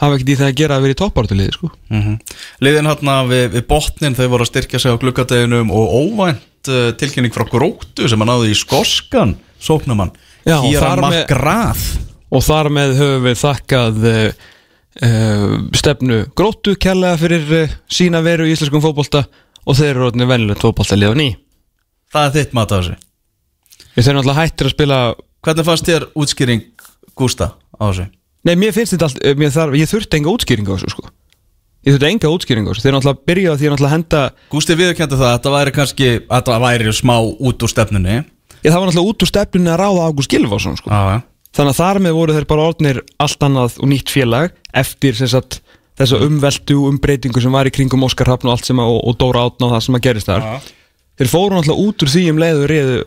hafa ekkert í það að gera að vera í toppártiliði sko. mm Liðin hérna við, við botnin þau voru að styrkja sig á gluggadeginum og óvænt uh, tilkynning frá Gróttu sem hann náði í skoskan sóknumann Já, með- McGrath og þar með höfum við þakkað uh, stefnu gróttu kærlega fyrir uh, sína veru í íslenskum fótbolta og þeir eru orðinni venjulegt fótbolta liða ný. Það er þitt mat á þessu. Við þeir náttúrulega hættir að spila Hvernig fannst þér útskýring Gústa á þessu? Nei, mér finnst þetta allt, ég þurfti enga útskýringu á þessu sko. Ég þurfti enga útskýringu á þessu. Þeir náttúrulega byrja á því að henda Gústi viðurkendi það að þetta væri kannski að þetta væri smá út úr stefnunni Ég það var náttúrulega út úr stefnunni að ráða Ágúst Gilvason sko. Já, Þannig að þar með voru þeir bara orðnir allt annað og nýtt félag eftir sagt, þessa umveltu og umbreytingu sem var í kringum Óskar Hrafn og allt sem að, og, og Dóra Átna og það sem að gerist þar. Þeir fóru náttúrulega út úr því um leiðu reyðu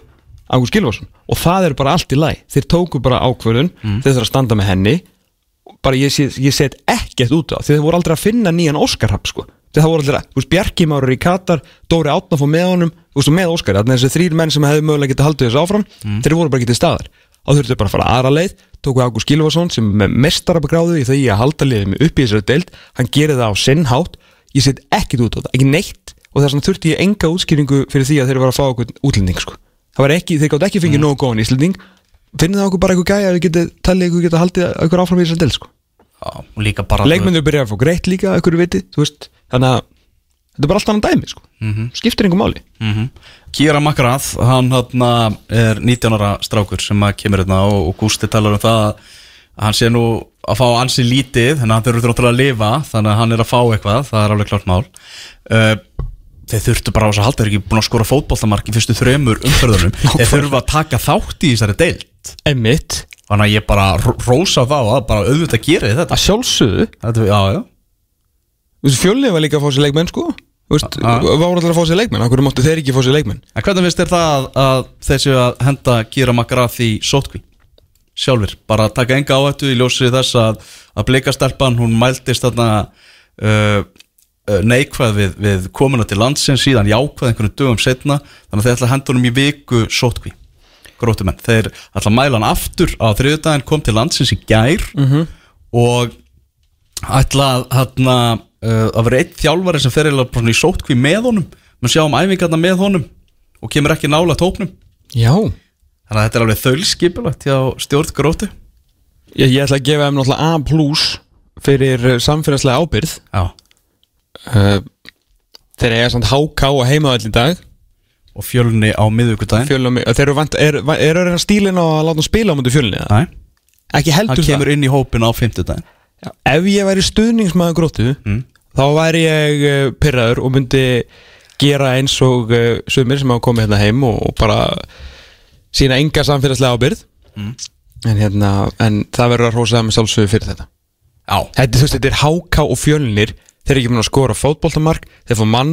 Ágúst Gilvason og það er bara allt í læg Þeir tóku bara ákvörðun, þeir þurfa að standa með henni. Bara ég, ég set ekkert út á því þeir voru aldrei að finna nýjan Óskar Hrafn sko. Þeir voru aldrei að, þú veist, með honum, þú veist, og með Óskar þannig að þessi þrýr menn sem hefðu mögulega getið haldið þessu áfram þeir voru bara til staðar. Og þurftu bara að fara aðra leið, tóku Ágúst Gilvason sem með mestarabagráðu í því að halda mig upp í þessari deild, hann gerir það á sinn hátt, ég set ekkert út á það ekki neitt og þess vegna þurfti ég enga útskýringu fyrir því að þeir var að fá okkur útlending sko. það var ekki, þeir gátt ekki fengið nógu góðan íslending. Finnið það okkur bara eitthvað gæja að við getið talið ykkur geta haldið okkur áfram í þessari deild sko. Já, og líka bara leikmyndur byrja að fá greitt líka okkur viti, þú veist, þannig að þetta er bara allt annan dæmi sko. skiptir engum máli. Mm Kira Makrað, hann hana, er 19 ára strákur sem kemur hérna og, og Gústi talar um það að hann sé nú að fá ansi lítið þannig að hann þurfur þróttur að lifa þannig að hann er að fá eitthvað, það er alveg klart mál. Uh, þeir þurftu bara á þess að halda þeir eru ekki búin að skora fótboltamark í fyrstu þremur umförðunum þeir þurfu að taka þátt í þessari deild. Emmitt, þannig að ég bara ró- rósa þá að bara auðvitað gera þetta. Að sjálfsögðu. Þetta- Já, já Fjölnið var líka að fá sér leikmenn sko Já. var allir að fá sér leikmenn Akkur máttu þeir ekki fá sér leikmenn En hvernig finnst þér það að, að þessi að henda Kira Makrað í sótkví? Sjálfur, bara að taka enga áhættu í ljósi þess að, að bleikastelpan, hún mæltist þarna uh, uh, neikvæð við, við komuna til landsins síðan jákvæð einhvern dögum setna þannig að þeir ætla að henda honum í viku sótkví grótumenn, þeir ætla að mæla hann aftur á þriðudaginn, kom til landsins í gær -hmm. og ætla að hérna, uh, að vera eitt þjálfari sem fer svona í sótkví með honum. Maður sjá um æfingarna með honum og kemur ekki nála tópnum Já. Þannig að þetta er alveg þaulskipulagt hjá stjórn grótu Ég, ég ætla að gefa þeim náttúrulega A plus Fyrir samfélagslega ábyrð Já. uh, Þeir eiga samt HK og heimaðall í dag. Og fjölni á miðvíkudaginn Fjölum, Þeir eru vant, er, er, er á að láta hann spila á mútu eða? Nei, Ekki heldur hann það. kemur inn í hópin á fimmtudaginn. Já, Ef ég væri stuðningsmaður gróttu Mm. Þá væri ég uh, pyrraður og myndi gera eins og uh, sumir sem hafa komið hérna heim og, og bara sína enga samfélagslega ábyrð Mm. en, hérna, en það verður að hrósa það með sjálfsögur fyrir þetta. Já, Þetta, veist, þetta er háká og fjölnir. Þeir eru ekki búin að skora fótboltamark. Þeir fá mann,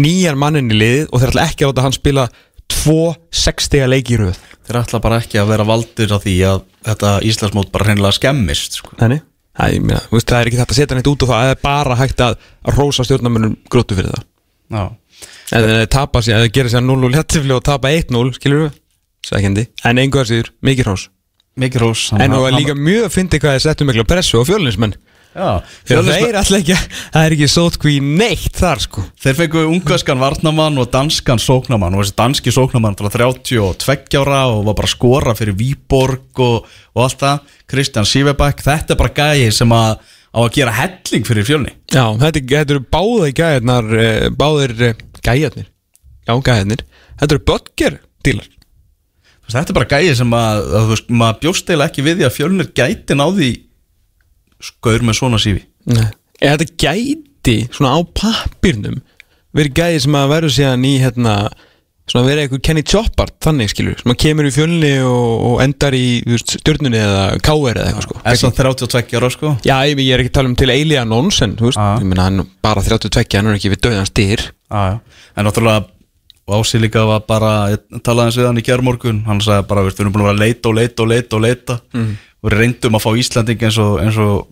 nýjan mannin í liðið og þeir ætla ekki að láta hann spila tvo sextega leiki í röð. Þeir ætla bara ekki að vera valdir á því að þetta Íslandsmót bara hreinlega skemmist sko. Þannig, það, ég meina, veist, það er ekki þetta að setja neitt út og það er bara hægt að, rósa stjórnarmönnum grótu fyrir það. Já, En þeir tapa sér, eða gera sér 0-0 léttifli og tapa 1-0, skilur við Sækindi, en einhver síður, mikið hrós. Mikið rós En þú er líka mjög að fyndi hvað þeir settu mikla pressu á fjölinsmenn Þeir alltaf ekki, það er ekki sótkví neitt þar sko. Þeir fengu ungverskan varnamann og danskan sóknamann og þessi danski sóknamann til 32 ára og var bara skora fyrir Víborg og, og allt það. Kristján Sývebæk, þetta er bara gæi sem að á að gera helling fyrir fjölni. Já, þetta, þetta eru báði gæjarnar, eh, báðir eh, gæjarnir. Já, gæjarnir. Þetta eru böttger dílar. Þetta er bara gæi sem að, að maður bjóst eiginlega ekki við því að fjölnir gæti náði skaur með svona sífi Nei. Eða þetta gæti svona á pappirnum verið gæði sem að verður síðan í hérna svona verið eitthvað Kenny Choppart þannig skilur sem að kemur í fjölni og, og endar í stjörnunni eða káver eða eitthvað sko S.A. 32 ára sko Já, ég, ég er ekki að tala um til Eilíja Já. ég meina hann er bara 32 hann er ekki við Já, já. En náttúrulega Ási líka var bara, ég talaði hans við hann í kjærmorgun hann sagði bara, við erum búin að vera að leita og leita og leita og leita mm. Og reyndum að fá Íslanding eins og, eins og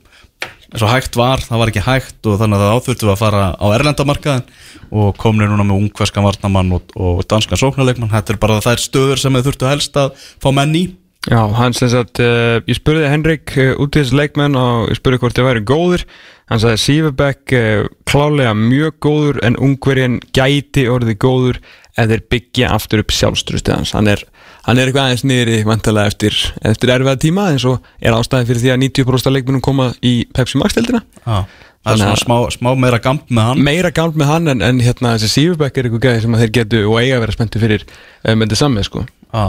eins og hægt var, það var ekki hægt og þannig að það áþurftum við að fara á erlendamarkaðin og komnir núna með ungverskan varnamann og, og danskan sóknarleikmann. Þetta er bara þær stöður sem þið þurftu helst að fá menn í. Já, hann sem sagt, uh, ég spurði Henrik uh, út í þessu leikmenn og ég spurði hvort þið væri góðir. Hann sagði Sýfabæk uh, klálega mjög góður en ungverjinn gæti orðið góður ef þeir byggja aftur upp sjálfstrustið hans. Hann er hann er eitthvað aðeins niðri vantilega eftir, eftir erfiða tíma eins og er ástæði fyrir því að 90% af leikmunum koma í Pepsi Max-deldina Já, það er svona smá, smá meira gamp með hann. Meira gált með hann en, en hérna þessi Sýfurbæk er eitthvað gæði sem þeir getu og eiga að vera spenntu fyrir uh, myndið sammið sko. Já,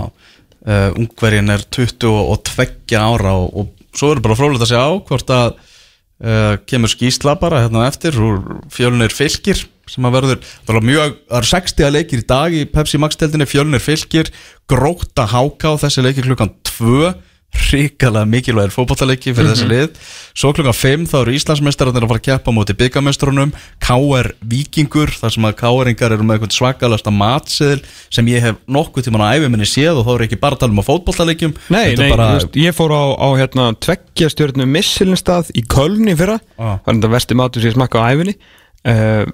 uh, ungverjin er 22 ára og, og svo er bara frólægt að segja á hvort að uh, kemur skýsla bara hérna eftir úr fjölunir fylgir sem að verður, það er mjög, það eru 60 leikir í dag í Pepsi Max-deldinni, fjölunir fylgir gróta háká þessi leikir klukkan 2 ríkalega mikilvægir fótballaleiki fyrir þessi lið. Svo klukkan 5 þá eru Íslandsmeistararnir að fara að keppa á móti byggamestrunum KR Víkingur þar sem að KR-ingar eru með eitthvað svakalasta matseðil sem ég hef nokkuð tíman á æfi minni séð og þá er ekki bara að tala um á fótballaleikjum Nei, nei, bara, veist, ég fór á, á hérna, tveggja stjórnum Missilinstað í Kölni fyrra. Ah. var þetta versti matur sem ég smakka á æfinni uh,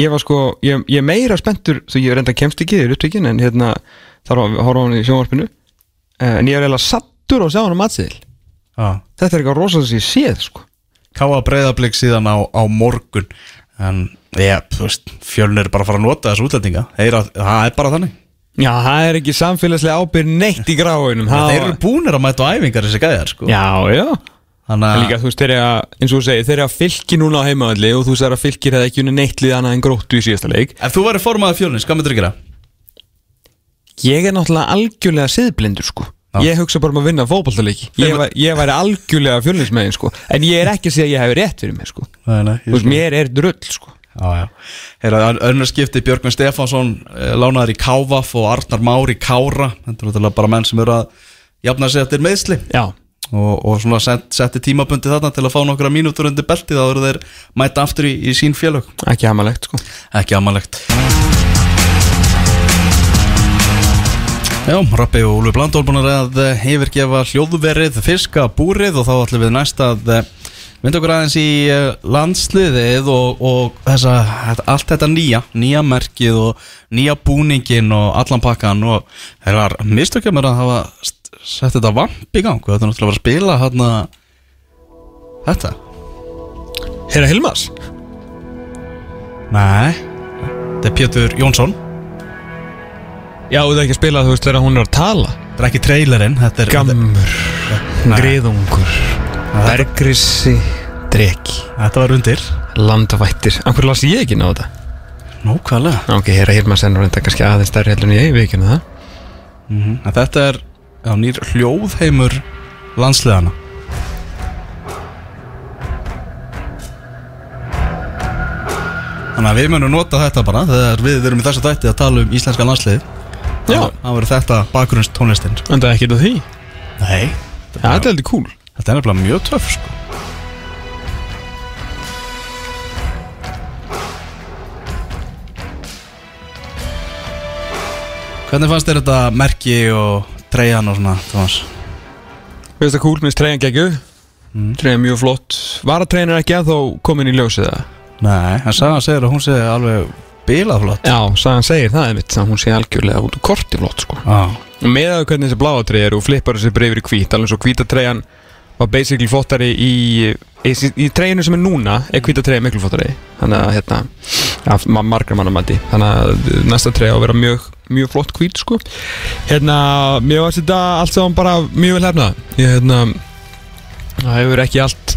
ég var sko ég, ég meira spenntur, svo ég reynda kemst ekki þér upptökin en hérna þarf að horfa á hann í sjónvarpinu. Uh, en ég er eiginlega sattur og sjá hann á matsiðil Já. þetta er eitthvað rosalega sem ég séð sko. Káa breyðablík síðan á, á morgun. En ég, þú veist, fjölnir er bara að fara að nota þessu útlendinga. Að- það er bara þannig. Já, það er ekki samfélagslega ábyrð neitt í gráinum. Þeir eru búnir að mæta á æfingar þessi gæðar sko. Já, já Þannig að líka, þú veist, þeir eru að, eins og þú segir, þeir eru að fylki núna á heimavalli og þú segir að fylkir hefði ekki unni neitt lið annað en gróttu í síðasta leik. Ef þú væri formaðið fjölnir, hvað myndir þú gera? Ég er náttúrulega algjörlega siðblindur sko. Já. Ég hugsa bara um að vinna fótballtaleiki ég, væ- ég væri algjörlega fjölnismegin sko. En ég er ekki að segja að ég hef rétt fyrir mig sko. Nei, nei, Þú veist, mér er drull sko. Já, já. Heyra, önnur skipti Björgvin Stefánsson eh, lánaður í Kávaf og Arnar Már í Kára. Þetta er bara menn sem eru að jafna sig eftir meðsli Já, og, og svona set, setti tímabundi þarna til að fá nokkra mínútur undir beltið þá eru þeir mæta aftur í, í sín félög. Ekki hamalegt sko. Ekki amalegt. Já, Rappi og Úlfi Blandól búin að yfirgefa hljóðverið fiska búrið og þá ætlum við næst að eh, vinda okkur aðeins í eh, landsliðið og, og þessa, allt þetta nýja, nýja merkið og nýja búningin og allan pakkan og það var mistökja mér að hafa sett þetta vamp í gang. Og þetta er náttúrulega að spila hérna þetta. Herra Hilmas Nei, þetta er Pétur Jónsson. Já, þú er ekki að spila þú veist þegar hún er að tala. Þetta er ekki trailerinn Þetta er Gammur, Nei. griðungur Bergrissi, dreki. Þetta var undir. Landavættir Af hverju las ég ekki ná þetta? Nókvæðlega Ok, herra Hilmas er nú reynda kannski aðeins stærri heldur en ég, við ekki það mm Þetta er já, nýr hljóðheimur landsliðana Þannig að við munum nota þetta bara Þegar við erum í þessu dætti að tala um íslenska landslið Já. Það verður þetta bakgrunnstónlistin En það er ekki þetta því. Nei. Þetta er heldur cool. Þetta er nefnilega mjög töff sko. Hvernig fannst þér þetta merki og treyjan og svona, Thomas? Veist það cool, minnst treyjan geggju mm. Treyjan mjög flott Var að treyjan er ekki að þó komin í ljósið það? Nei, hann sagði hann segir að hún segi alveg bilað flott Já, sagan segir það einmitt að hún sé algjörlega út úr korti flott sko Og með að hvernig þessi bláa treyja er og flippar þessi breyfir í hvít Alveg svo hvíta treyjan var basically flottari í Í, í treyjunu sem er núna er hvíta treyja miklu flottari. Þannig að hérna ja, ma- Margar manna mati. Þannig að næsta treyja á að vera mjög, mjög flott hvít sko. Hérna, mér var þetta allt saman bara mjög vel hefnað. Ég hérna Það hefur ekki allt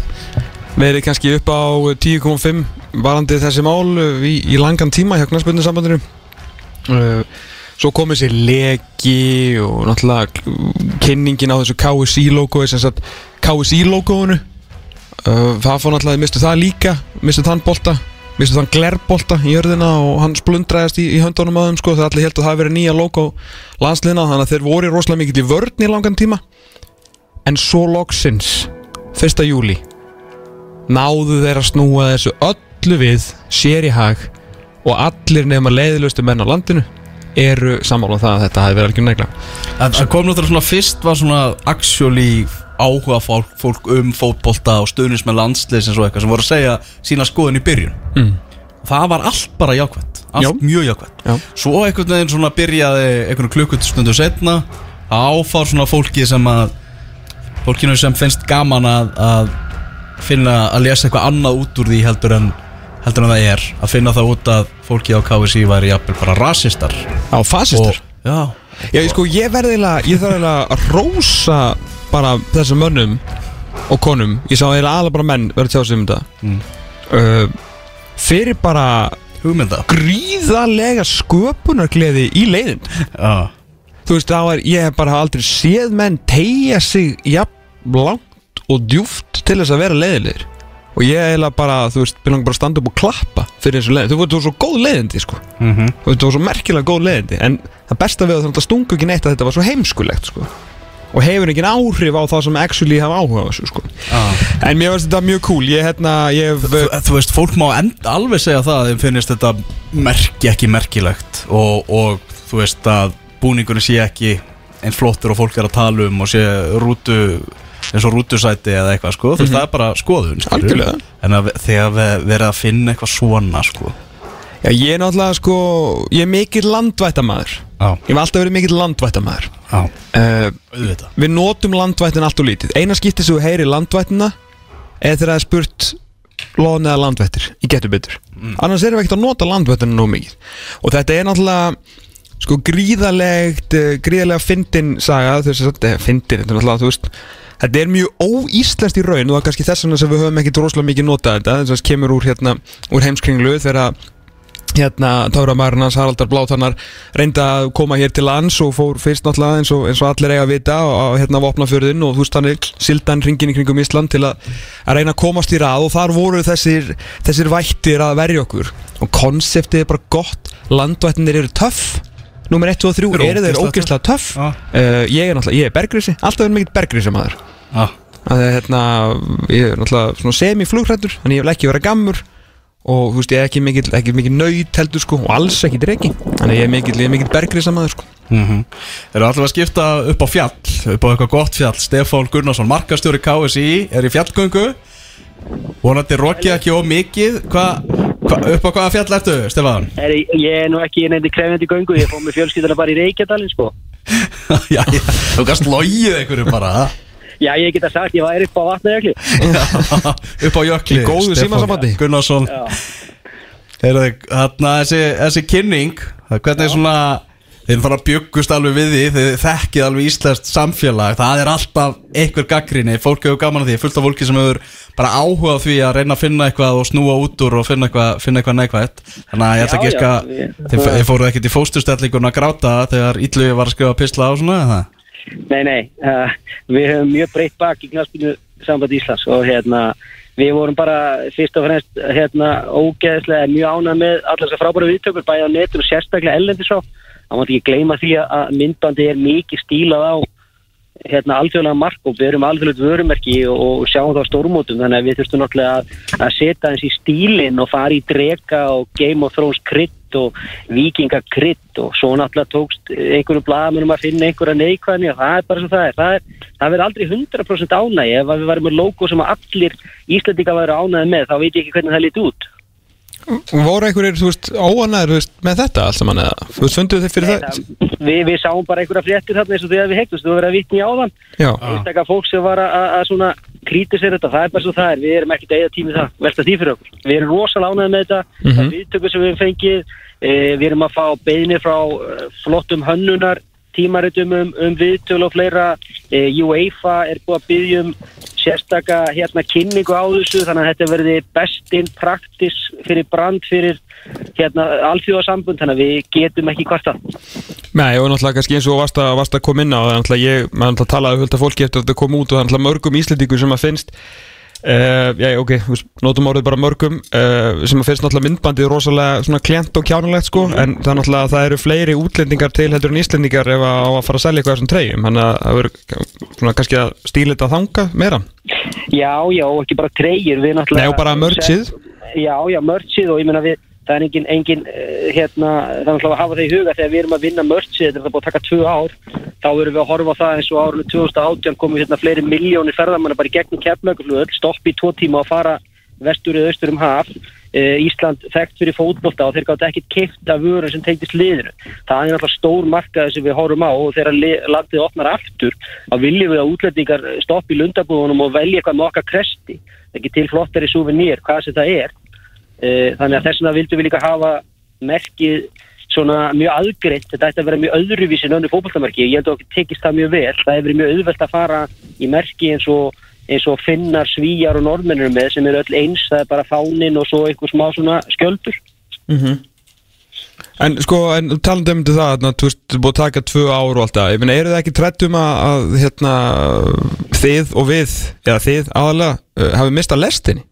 verið kannski upp á 10,5 varandi þessi mál uh, í, í langan tíma hjá knarspöndin uh, svo kom þessi leki og náttúrulega kynningin á þessu KSI sagt KSI logoinu. uh, það fór náttúrulega, mistu það líka mistu þann bolta, mistu þann glerbolta í jörðina og hann splundraðist í, í höndunum þeim sko, þegar allir held að það hafi verið nýja logo landsliðna, þannig að þeir voru rosalega mikið í vörn í langan tíma en svo loksins 1. júli náðu þeir að snúa þessu öllu við sér í hag og allir nefna leiðilustu menn á landinu eru sammála um það að þetta hafi verið algjör negla það kom náttúrulega svona fyrst var svona actually áhuga fólk, fólk um fótbolta og stuðnins með landsliðs og eitthvað sem voru að segja sína skoðun í byrjun Mm. Það var allt bara jákvæmt Allt Já. mjög jákvæmt Já. Svo einhvern veginn svona byrjaði einhvern klukkustundu setna að áfár svona fólki sem að fólkinu sem finnst gaman að, að finna að lesa eitthvað annað út úr því heldur en heldur en það er að finna það út að fólki á KSI væri jafnvel bara rasistar á fasistar Já, Já, ég sko, ég verði eiginlega, ég þarf eiginlega að rósa bara þessum mönnum og konum, ég sá eiginlega alveg bara menn verið að tjá sig um þetta. Uh, fyrir bara Hugmynda. gríðarlega sköpunargleði í leiðin. Já. Þú veist, þá er, ég hef bara aldrei séð menn tegja sig jafn langt og djúft til þess að vera leiðilegir. Og ég eiginlega bara, þú veist, langar bara að standa upp og klappa fyrir þessu leiðin, þú veist, þú var svo góð leiðindi sko, Mhm. þú veist, þú var svo merkilega góð leiðindi. En það besta við að þetta stungu ekki neitt að þetta var svo heimskulegt sko og hefur ekki áhrif á það sem actually hafa áhuga á þessu sko. En mér finnst þetta mjög cool, ég hérna, ég hef Þú, þú veist, fólk má alveg segja það að þeim finnist þetta merki ekki merkilegt. Og, og þú veist að búningurinn sé ekki eins flottur og fólk er að tala um og sé rútu eins og rútusæti eða eitthvað sko, þú veist, það er bara skoðun. Mhm. En að þegar við verið að finna eitthvað svona sko Já, ég er náttúrulega sko, ég er mikill landvættamæður Já, Ég hef alltaf verið mikill landvættamæður já, uh, auðvitað. Við notum landvættin allt og lítið. Eina skipti sem þú heyri landvættina eða þegar það er spurt lón eða landvættir, ég getur betur. Annars erum við ekkert að nota landvættina nóg mikið. Og þetta er náttúrulega sko gríðalegt uh, gríðalega fyndin saga þú veist, þetta er fyndin, þetta er náttúrulega, þú veist Þetta er mjög óíslenskt í raun og það er kannski þess vegna sem við höfum ekki droslega mikið notað þetta þess að kemur úr, hérna, úr heimskringlu þegar hérna Táramærun hans Haraldar Blátannar reynda að koma hér til lands og fór fyrst náttúrulega eins og, eins og allir eiga að vita á hérna vopnafjörðin og þú veist hann sildan ringin í kringum Ísland til að, að reyna að komast í rað og þar voru þessir, þessir vættir að verja okkur. Og konseptið er bara gott. Landvættinir eru töff. Númer 1, 2 og 3 Eru þeir ógeðslega töff? Já. uh, Ég er náttúrulega, ég er bergrísi Alltaf verið mikill bergrísi maður. Já, að hérna, ég er náttúrulega semi-flugrættur, þannig ég vil ekki vera gammur og þú veist, ég er ekki mikill, ekki mikill nöyt heldur sko, og alls ekki dregi þannig ég er mikill, ég er mikill bergrisamaður sko. Mm Þeir eru alltaf að skipta upp á fjall? Upp á eitthvað gott fjall? Stefán Gunnarsson, markastjóri KSI er í fjallgöngu. Vonandi rokið ekki of mikið. Hvað, hva, upp á hvaða fjall ertu, Stefán? Er, ég er nú ekki nefndi krefjandi göngu, ég fór með fjölskyldana bara í Reykjadalinn sko. já, já, þú gast logið einhverju bara Já, ég geta sagt, ég var upp á vatnajökli. upp á jökli Í góðu símasambandi. Gunnarsson Já. Heyrðu, þarna þessi, þessi kynning hvernig er svona þeir fara að bjöggust alveg við því þeir þekkið alveg íslenskt samfélag það er alltaf einhver gaggrinni fólk hefur gaman að því, fullt af fólki sem hefur bara áhuga á því að reyna að finna eitthvað og snúa út úr og finna eitthvað, finna eitthvað neikvætt þannig að ég ætla ekki að þeir, þeir fóruð ekkert í fósturstellingun að gráta þegar Ítlu var að skrifa pisla á svona? Nei, nei, uh, við höfum mjög breytt bak í knaspinu samband Íslands og hérna, við vorum bara fyrst og fremst hérna ógeðslega mjög ánað með allar þessar frábæra viðtökur bæði á netinu og sérstaklega ellendis á. Það mátti ekki gleyma því að- myndbandi er mikið stílað á hérna alþjóðlega mark og við erum alþjóðlega vörumerki og, sjáum það á stórmótum þannig að við þurftum náttúrulega að setja eins í stílinn og fara í drega og Game of Thrones krydd og vikinga krydd og svo náttúrulega tókst einhverju blaðamennum að finna einhverja neikvæðni og það er bara svo það er. Það, er, það verður aldrei 100% ánægi ef að við varum með logo sem að allir Íslandika væri ánægi með þá veit ég ekki hvernig það lítið út. Voru einhverjir, þú veist, óanæður þú veist, með þetta allt saman eða? Þú veist, funduð þið fyrir það það, við, við sáum bara einhverja fréttir þarna eins og þegar við heitust, þú verður að vitni á þann já, einstakka fólk sem var að, að svona krítisera þetta, það er bara svo það er. Við erum ekkert eigða tími það, velta því fyrir okkur. Við erum rosalega ánægð með þetta mm -hmm. viðtökur sem við fengið við erum að fá beinir frá eh, flottum hönnunar tímaritum um, um viðtöl og fleira. E, UEFA er búið að byggja um sérstaka hérna kynningu á þessu þannig að þetta verði bestinn praktis fyrir brand fyrir hérna alþjóðasambund þannig að við getum ekki kvarta Nei, og náttúrulega kannski eins og varst að, varst að koma inn á það náttúrulega ég, maður náttúrulega talaði hölda fólki eftir að þetta kom út og náttúrulega mörgum íslendingur sem að finnst uh, já, ok, veist, notum orðið bara mörgum uh, sem að finnst náttúrulega myndbandið rosalega svona klent og kjánulegt sko en það er náttúrulega, það eru fleiri útlendingar til heldur en íslendingar ef að á að fara að selja eitthvað þessum treyjum, þannig að það verður svona kannski að stíla þetta þanga meira Já, já, ekki bara treyjur við náttúrulega Nei, og bara mörgsið. Já, já, mörgsið og ég meina við það er engin, engin uh, hérna, náttúrulega að hafa það í huga þegar við erum að vinna mörgsið þetta er það búið að taka tvö ár þá erum við að horfa það eins og árunni 2018 komum hérna fleiri miljónir ferðamanna bara í gegnum keppmöguflöð, stopp í tvo tíma og fara vestur eða austur um haf. Uh, Ísland þekkt fyrir fótbolta og þeir gátt ekkit keift af vörun sem tengdist liðinu. Það er náttúrulega stór markaði sem við horfum á og þegar landið opnar aftur þá viljum við að útlendingar stoppi í lundabúðunum og velja eitthvað með okkar kresti. Ekki til flottari súvenir, hvað sem það er. Eh, þannig að þess vegna vildum við líka hafa merkið svona mjög aðgreitt, þetta ætti að vera mjög öðruvísi en önnu fótboltamerki, ég held að okkur tekist það mjög vel, það hefur verið mjög auðvelt að fara í merki eins og, eins og finnar, svíjar og norðmennir með sem eru öll eins, það er bara fánin og svo einhver smá svona skjöldur. En sko, en talandi um það, þú veist, þú búið að taka tvö ár og allt það, ég meina, eru það ekki trættum að, að hérna, þið og við, eða þið aðalega, uh, hafi mistað lestinni?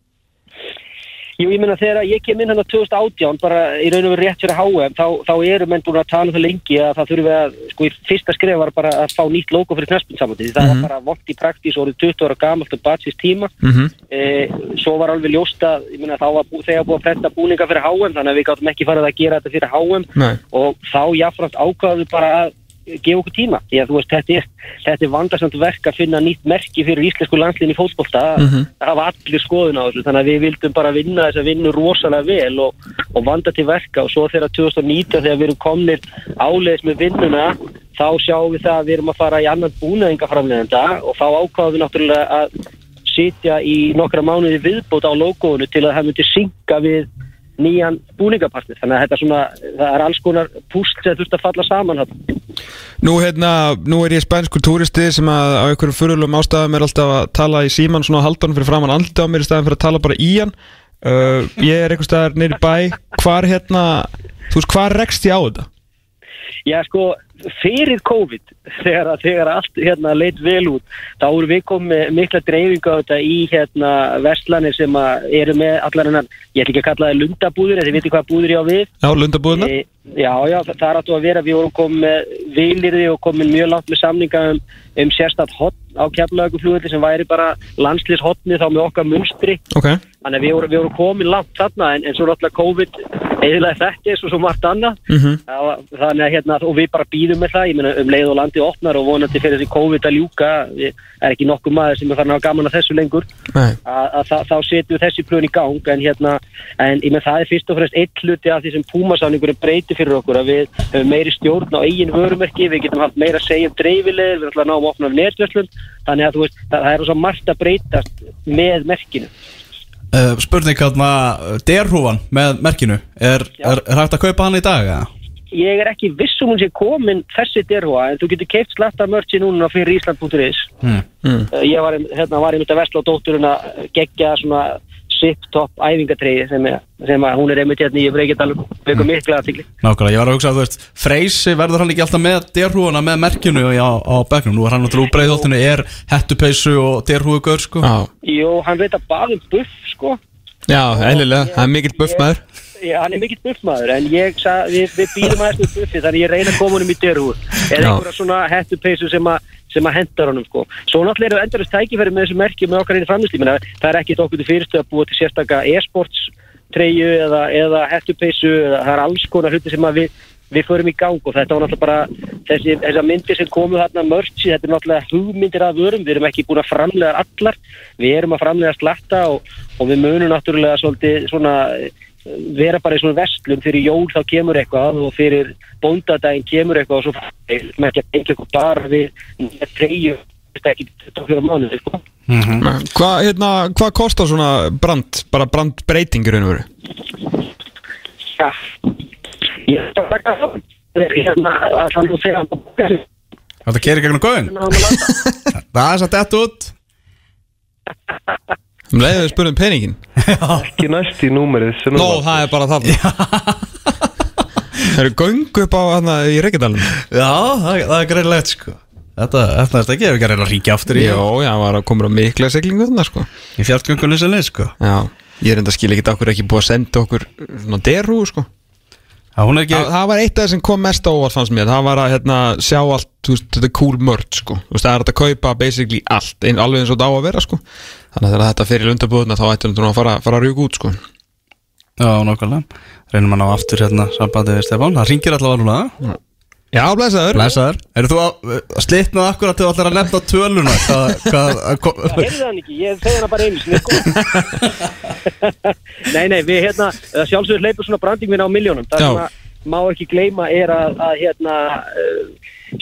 Jú, ég meina þegar ég kem inn hann á 2018 bara í raun og veru rétt fyrir HM þá, þá eru menn búin að tala um það lengi að það þurfi að, sko, í fyrsta skref var bara að fá nýtt logo fyrir knæspinsamandi það var bara vont í praktís og orðið 20 ára gamalt og batsist tíma Mhm. e, svo var alveg ljóst að, ég meina þá var bú, þegar búið að prenta búninga fyrir HM þannig að við gáttum ekki farið að gera þetta fyrir HM Nei. og þá jáfnframt ákvaðum við bara að gefa okkur tíma því að þú veist, þetta er, þetta er vandarsamt verk að finna nýtt merki fyrir íslensku landslinn í fótbolta Mhm. það hafa allir skoðun á þessu þannig að við vildum bara vinna þessa vinnu rosalega vel og, og vanda til verka og svo þegar 2019 þegar við erum komnir áleiðis með vinnuna þá sjáum við það að við erum að fara í annan búnaðingaframlegenda og þá ákvaðum við náttúrulega að sitja í nokkra mánuði viðbót á logoinu til að það myndi synga við nýjan búningapartið þannig að þetta er svona, það er alls konar púst sem þurft að falla saman þarna. Nú, hérna, nú er ég spænskur túristi sem að á einhverjum fyrirlum ástæðum er alltaf að tala í síman svona haldan fyrir framann andlita á mér í staðin fyrir að tala bara í hann uh, Ég er einhvers staðar neyri bæ Hvar hérna, þú veist, hvar rekst ég á þetta? Já, sko, fyrir COVID, þegar, þegar allt hérna, leit vel út, þá voru við komið mikla dreifingu á þetta í hérna, verslanir sem eru með allar hennar, ég ætla ekki að kalla það lundabúður, eða þið viti hvað búður ég á við. Já, lundabúðuna? E, já, já, það, það er áttu að vera, við vorum komið vilirði og komið mjög langt með samninga um, um sérstætt hotn á keflauguflugulli sem væri bara landslýshotni þá með okkar munstri. Ok, Þannig að við vorum, vorum komin langt þarna en, en svo náttúrulega COVID eðilega þetta eins og svo margt annað Mhm. Það var- þannig að hérna og við bara býðum með það, ég meina um leið og landið opnar og vonandi fyrir þessi COVID að ljúka. Er ekki nokkuð maður sem er farin að hafa gaman að þessu lengur. Nei. Að, þá setjum þessi plön í gang en hérna, en ég meina það er fyrst og fremst eitt hluti af því sem Púmasáningur breyti fyrir okkur að við höfum meiri stjórn á eigin vörumerki, við getum haft meira að segja um dreifilegir, við ætlum að ná að opna netverslun, þannig að þú veist, það, það er svo margt að breytast með merkinu. Uh, spurning hérna, derhúfan með merkinu Er, er, er hægt að kaupa hann í dag? eða? Ég er ekki viss um hún sé komin þessi derhúa en þú getur keift slatta mörgsi núna fyrir Ísland.is Hmm. mm. Uh, ég var, hérna, var einmitt að vesla á dótturinn að gegja svona sip-top æfingatriði sem, sem að hún er einmitt hérna í Breykjadalum veikum mikla aðtikli Nákvæmlega, ég var að hugsa að þú veist Freysi verður hann ekki alltaf með derhúfana með merkinu á, á bekknum? Nú er hann náttúrulega úr breiðholtinu Er hettupeysu og derhúfugur sko. Já, Jú, hann veit að baðum buff sko. Já eðlilega, það er mikill buffmaður Já, hann er mikill buffmaður en ég sa, við, við býðum aðeins með buffi þannig ég reyna að koma honum í derhúu eða einhverja svona hettupeysu sem, sem að hendar honum sko. Svo náttúrulega eru endurist tækifæri með þessu merki með okkar einu framlýsli það er ekkit okkur til fyrirstu að búa til sérstaka e-sports treyju eða, eða hettupeysu það er alls konar hluti sem að við við förum í gang og þetta var náttúrulega bara þessi, þessar myndir sem komu þarna mörgsi, þetta er náttúrulega hugmyndir af vörum, við erum ekki búin að framlega allar, við erum að framlega slatta og, og við munum náttúrulega svolítið svona vera bara í svona vestlum fyrir jól þá kemur eitthvað og fyrir bóndadaginn kemur eitthvað og svo með ekki að eitthvað bara við treyju ekki 24 mánuði sko. Hvað hérna, hva kostar svona brand, bara og veru? Já, ég er að taka það. Hérna að hann þú segja að Þetta gerir gegnum góðin Það er satt ett út Um leiðið við spurðum peningin Ekki næst í númerið sem Nó, það er bara það Það eru göngu upp á hana í Reykjadalum Já, það, það er greinlegt sko. Þetta, þetta er ekki, ef ekki að reyna að ríkja aftur í Jó, já, hann var að koma á mikla seglingu þarna sko. Í leið sko. Já, ég er enda að skilja ekki okkur ekki búið að senda okkur svona derhú sko. Já, ekki það, það var eitt af það sem kom mest á óvart fannst mér. Það var að hérna, sjá allt, veist, þetta cool merch sko. Það er að kaupa basically allt ein, Alveg eins og þetta á að vera sko. Þannig að þetta fyrir lundabúðuna þá ættir hann að fara, fara að rjúka út sko. Já, nákvæmlega. Reynum að ná aftur hérna sambandi við Stefán. Það ringir allavega núna Já, blæsaður Læsaður Eru þú að uh, slitnað akkur að þú ætlar að nefna töluna? Hvað, hvað, hvað Heyrðu hann ekki, ég segi hana bara einu sinni sko. Nei, nei, við hérna sjálfsögur leipur svona branding minna á miljónum Það Já. sem að má ekki gleyma er að, að hérna uh,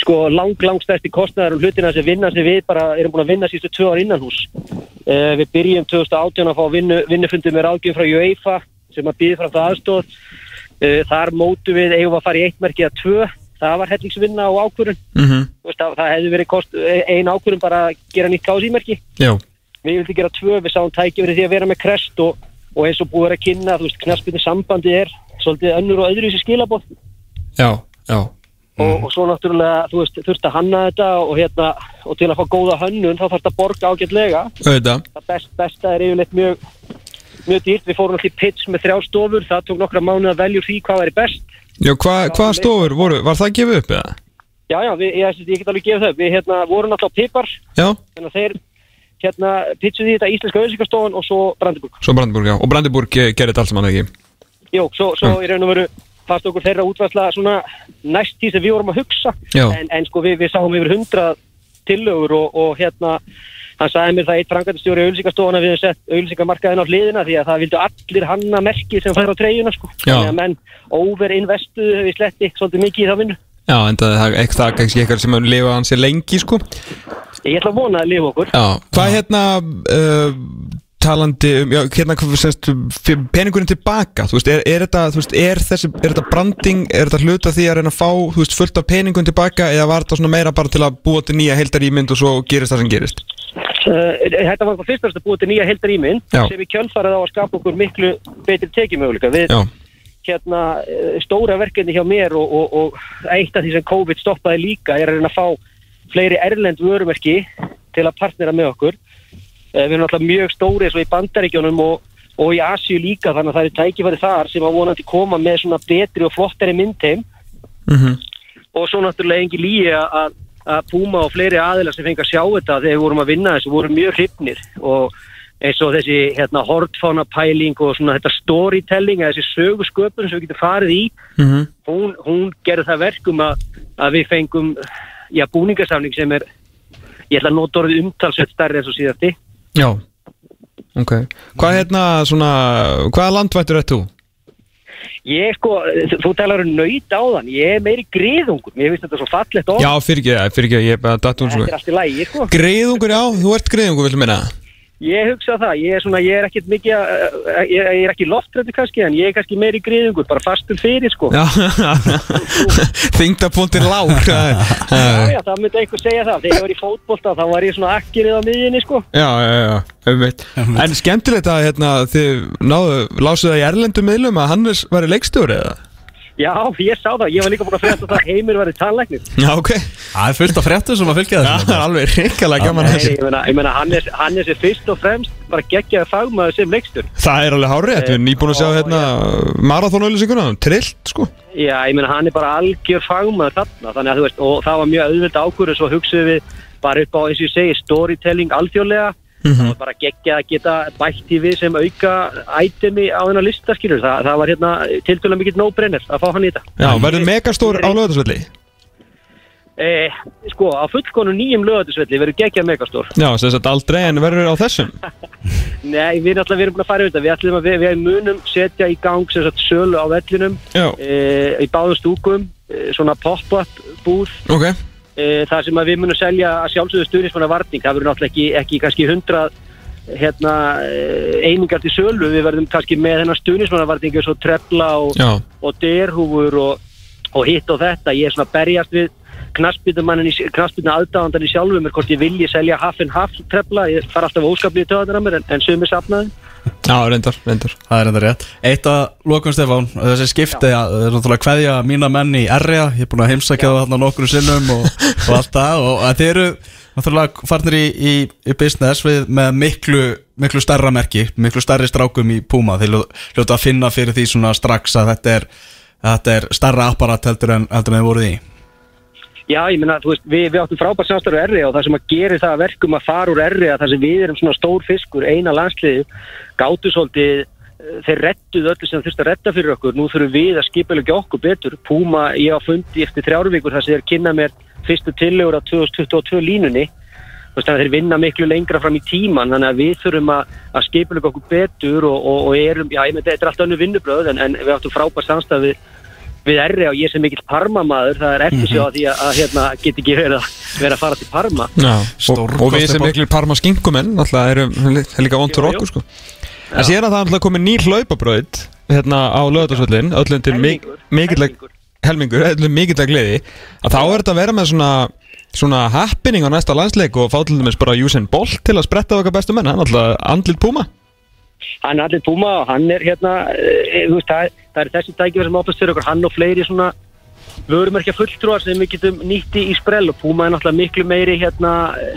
sko lang, lang stærsti kostnæður um hlutina sem vinna sem við bara erum búin að vinna sístu tvö ár innan hús uh, Við byrjum 2018 að fá vinnu, vinnufundi með ráðgjöf frá UEFA sem að býði frá það aðstóð uh, þar mótu við eigum að fara í eitt merki að tvö það var hellingsvinna á ákvörun Mhm, það, það hefði verið kost, ein ákvörun bara að gera nýtt Já, við vildum gera tvö, við sáum tæki verið því að vera með krest og, og eins og búið að kynna þú veist, knaspinu sambandi er svolítið önnur og öðru í þessi skilabóð já, já. Og, og svo náttúrulega, þú veist, þurft að hanna þetta og hérna, og til að fá góða hönnun þá þarf þetta að borga ágætlega. Það best, besta er yfirleitt mjög mjög dýrt, við fórum alltaf í pitch með þrjá stofur. Það tók nokkra mánuð að velja úr því hvað væri best Já, hva- hvaða stofur voru, var það gefið upp eða? já, já, við, ég, ég get alveg gefið þau við hérna, vorum alltaf pipar. Þannig að þeir hérna, pitchuði þetta íslenska auðvíkastofan og svo Brandenburg. Svo Brandenburg, já. Og Brandenburg eh, gerði þetta allt saman ekki? Jó, svo, svo í raun og veru fannst okkur þeirra útvæðsla svona næst því sem við vorum að hugsa. En, en sko við, við sáum yfir hundra tillögur og, og hérna hann sagði mér það eitt frangatistjóri auðlýsingastofana við hefum sett auðlýsingamarkaðin á hliðina því að það vildu allir hanna merki sem fær á treyjuna sko. Þannig að menn overinvestuðu við sletti svolítið mikið í það vinnu. Já, en það er ekki það kannski eitthvað sem mun lifa hans lengi, sko. Ég ætla að vona að lifa okkur. Já, hvað hérna uh, talandi um, já, hérna f- peningurinn tilbaka, þú veist, er, er þetta þú veist, er þessi, er þetta branding er þetta hluta því að reyna að fá, þú veist, fullt af peningurinn tilbaka eða var þetta svona meira bara til að búa til nýja heildarímynd og svo gerist það sem gerist þetta var fyrst og fremst að búa til nýja heldar ímynd sem í kjölfarið á að skapa okkur miklu betri tekjumöguleika. Við hérna eh, stóra verkefni hjá mér og, og, og eitt af því sem COVID stoppaði líka er að reyna að fá fleiri erlend vörumerki til að partnera með okkur. Eh, við erum alltaf mjög stóri eins og í bandaríkjónum og, og í Asíu líka þannig að það er tækifæri þar sem að vonandi koma með svona betri og flottari myndheim mhm, og svo náttúrulega engi líi að, að Puma og fleiri aðilar sem fengi að sjá þetta þegar við vorum að vinna þessu voru mjög hrifnir. Og eins og þessi hérna, hortfána pæling og svona þetta storytelling eða þessi sögusköpun sem við getum farið í mhm. hún, hún gerði það verkum að, að við fengum já, búningasamning sem er ég ætla að nota orðið umtalsveit stærri eins og síðasti. Já, ok. Hvað hérna, svona, hvaða landvættur er þú? Ég sko, þú talar um nöyt á þann ég er meiri griðungur, mér finnst þetta svo fallegt orð. Já, fyrir ekki, fyrir ekki, ég er bara datt þetta svo er allt í lægi sko. Greiðungur, já, þú ert greiðungur, viltu meina Ég hugsa það, ég er svona, ég er ekkert mikið, að- að- ég, ég er ekki loftrættu kannski, en ég er kannski meiri griðingur, bara fastur fyrir, sko. Já, þingdapunktir lág já, já, það myndi einhver segja það. Þegar ég var í fótbolta, þá var ég svona akkirið á miðjunni, sko. Já, já, já, einmitt. En skemmtilegt að hérna, þið náðu, lásuðu það í erlendum miðlum að Hannes var í leikstjóri eða? Já, ég sá það, ég var líka búin að frétta það að heimir var í tannlæknir. Já, ok. Það er fullt af fréttu sem að fylgja Já, það er alveg ríkala gaman Nei, þessi ég meina, ég meina Hannes, Hannes er fyrst og fremst bara geggjaði fagmaður sem leikstur. Það er alveg hárið, við erum nýbúin að sjá Já, hérna marathónauðlýsinguna, trillt, sko. Já, ég meina, hann er bara algjör fagmaður þarna, þannig að þú veist, og það var mjög auðvitað ákvörðu, svo hugsuðum við bara upp á, eins og ég segi, storytelling alþjóðlega, það var bara geggja að geta bætt í við sem auka ætemi á þennan lista, skilur, það, það var hérna tiltölulega mikill no-brainer að fá hann í þetta. Já, verður megastór á lögðarsvelli Eh, sko, á fullkonu nýjum lögatisvelli verður geggjað megastór. Já, þess að aldrei en verður á þessum. Nei, við erum alltaf, við erum búin að fara auðvitað, við ætlum að við, við munum setja í gang sem sagt sölu á vellinum, eh, í báðum stúkum, eh, svona pop-up búð, ok það sem við munum selja að sjálfsögðu stuðnismanna varning, það verður náttúrulega ekki, ekki kannski hundrað hérna, eh, einingar til sölu, við verðum kannski með þennan stuðnismanna varning eins og trefla og, og derhúfur og, og hitt og þetta, ég er svona berjast við í knaspituna aðdáðandan í sjálfum er hvort ég vilji selja half and half trefla, ég far alltaf óskaplið töðanar að mér en, en sumi safnaði já, reyndar, reyndar. Það er enda rétt. Eitt að lokum Stefán, þessi skipti að það er náttúrulega kveðja mína menn í RA Ég er búin að heimsækja það þarna nokkru sinnum og, og allt það og þeir eru náttúrulega farnir í, í, í business við, með miklu, miklu starra merki miklu starri strákum í Puma. Þeir ljó- hljóta að finna fyrir því svona strax að þetta er, þetta er starra apparat heldur en, heldur en þið voruð í Já, ég meina, þú veist, við, við áttum frábært samstarf á RI og það sem að gera það að verkum að fara úr RI að það sem við erum svona stór fiskur, eina landsliði, gátu svolítið, eh, þeir rettuð öllu sem þurfti að retta fyrir okkur, nú þurfum við að skipilegja okkur betur. Púma, ég á fundi eftir þrjárvíkur þar sem þeir kynna mér fyrstu tillegur á 2022 línunni, þannig að þeir vinna miklu lengra fram í tíman, þannig að við þurfum að, að skipilegja okkur betur og, og, og erum, já, ég meina, þetta er allt önnu vinnubröð en, en við áttum frábært samstarf við erri og ég sem mikill Parma-maður það er eftir sig á því að, að hérna, get ekki verið að, vera að fara til Parma. Já, og, og við sem bók. miklu parma skinkumenn Náttúrulega erum er líka vond fyrir Jú, jú. okkur sko. En síðan að það er náttúrulega komið ný hlaupabraut hérna á lögadagsvöllin öllum til mik Helmingur, mikillag helmingur. helmingur, öllum mikillag gleði. Að þá er þetta að vera með svona svona happening á næsta landsleik og fá til dæmis bara Usain Bolt til að spretta okkar bestu menn, hann alltaf andlit púma hann er allir Puma og hann er hérna e, veist, það, það er þessi tækifæri sem ápast fyrir okkur hann og fleiri svona vörumerkja fulltrúar sem við getum nýtti í sprell og Puma er náttúrulega miklu meiri hérna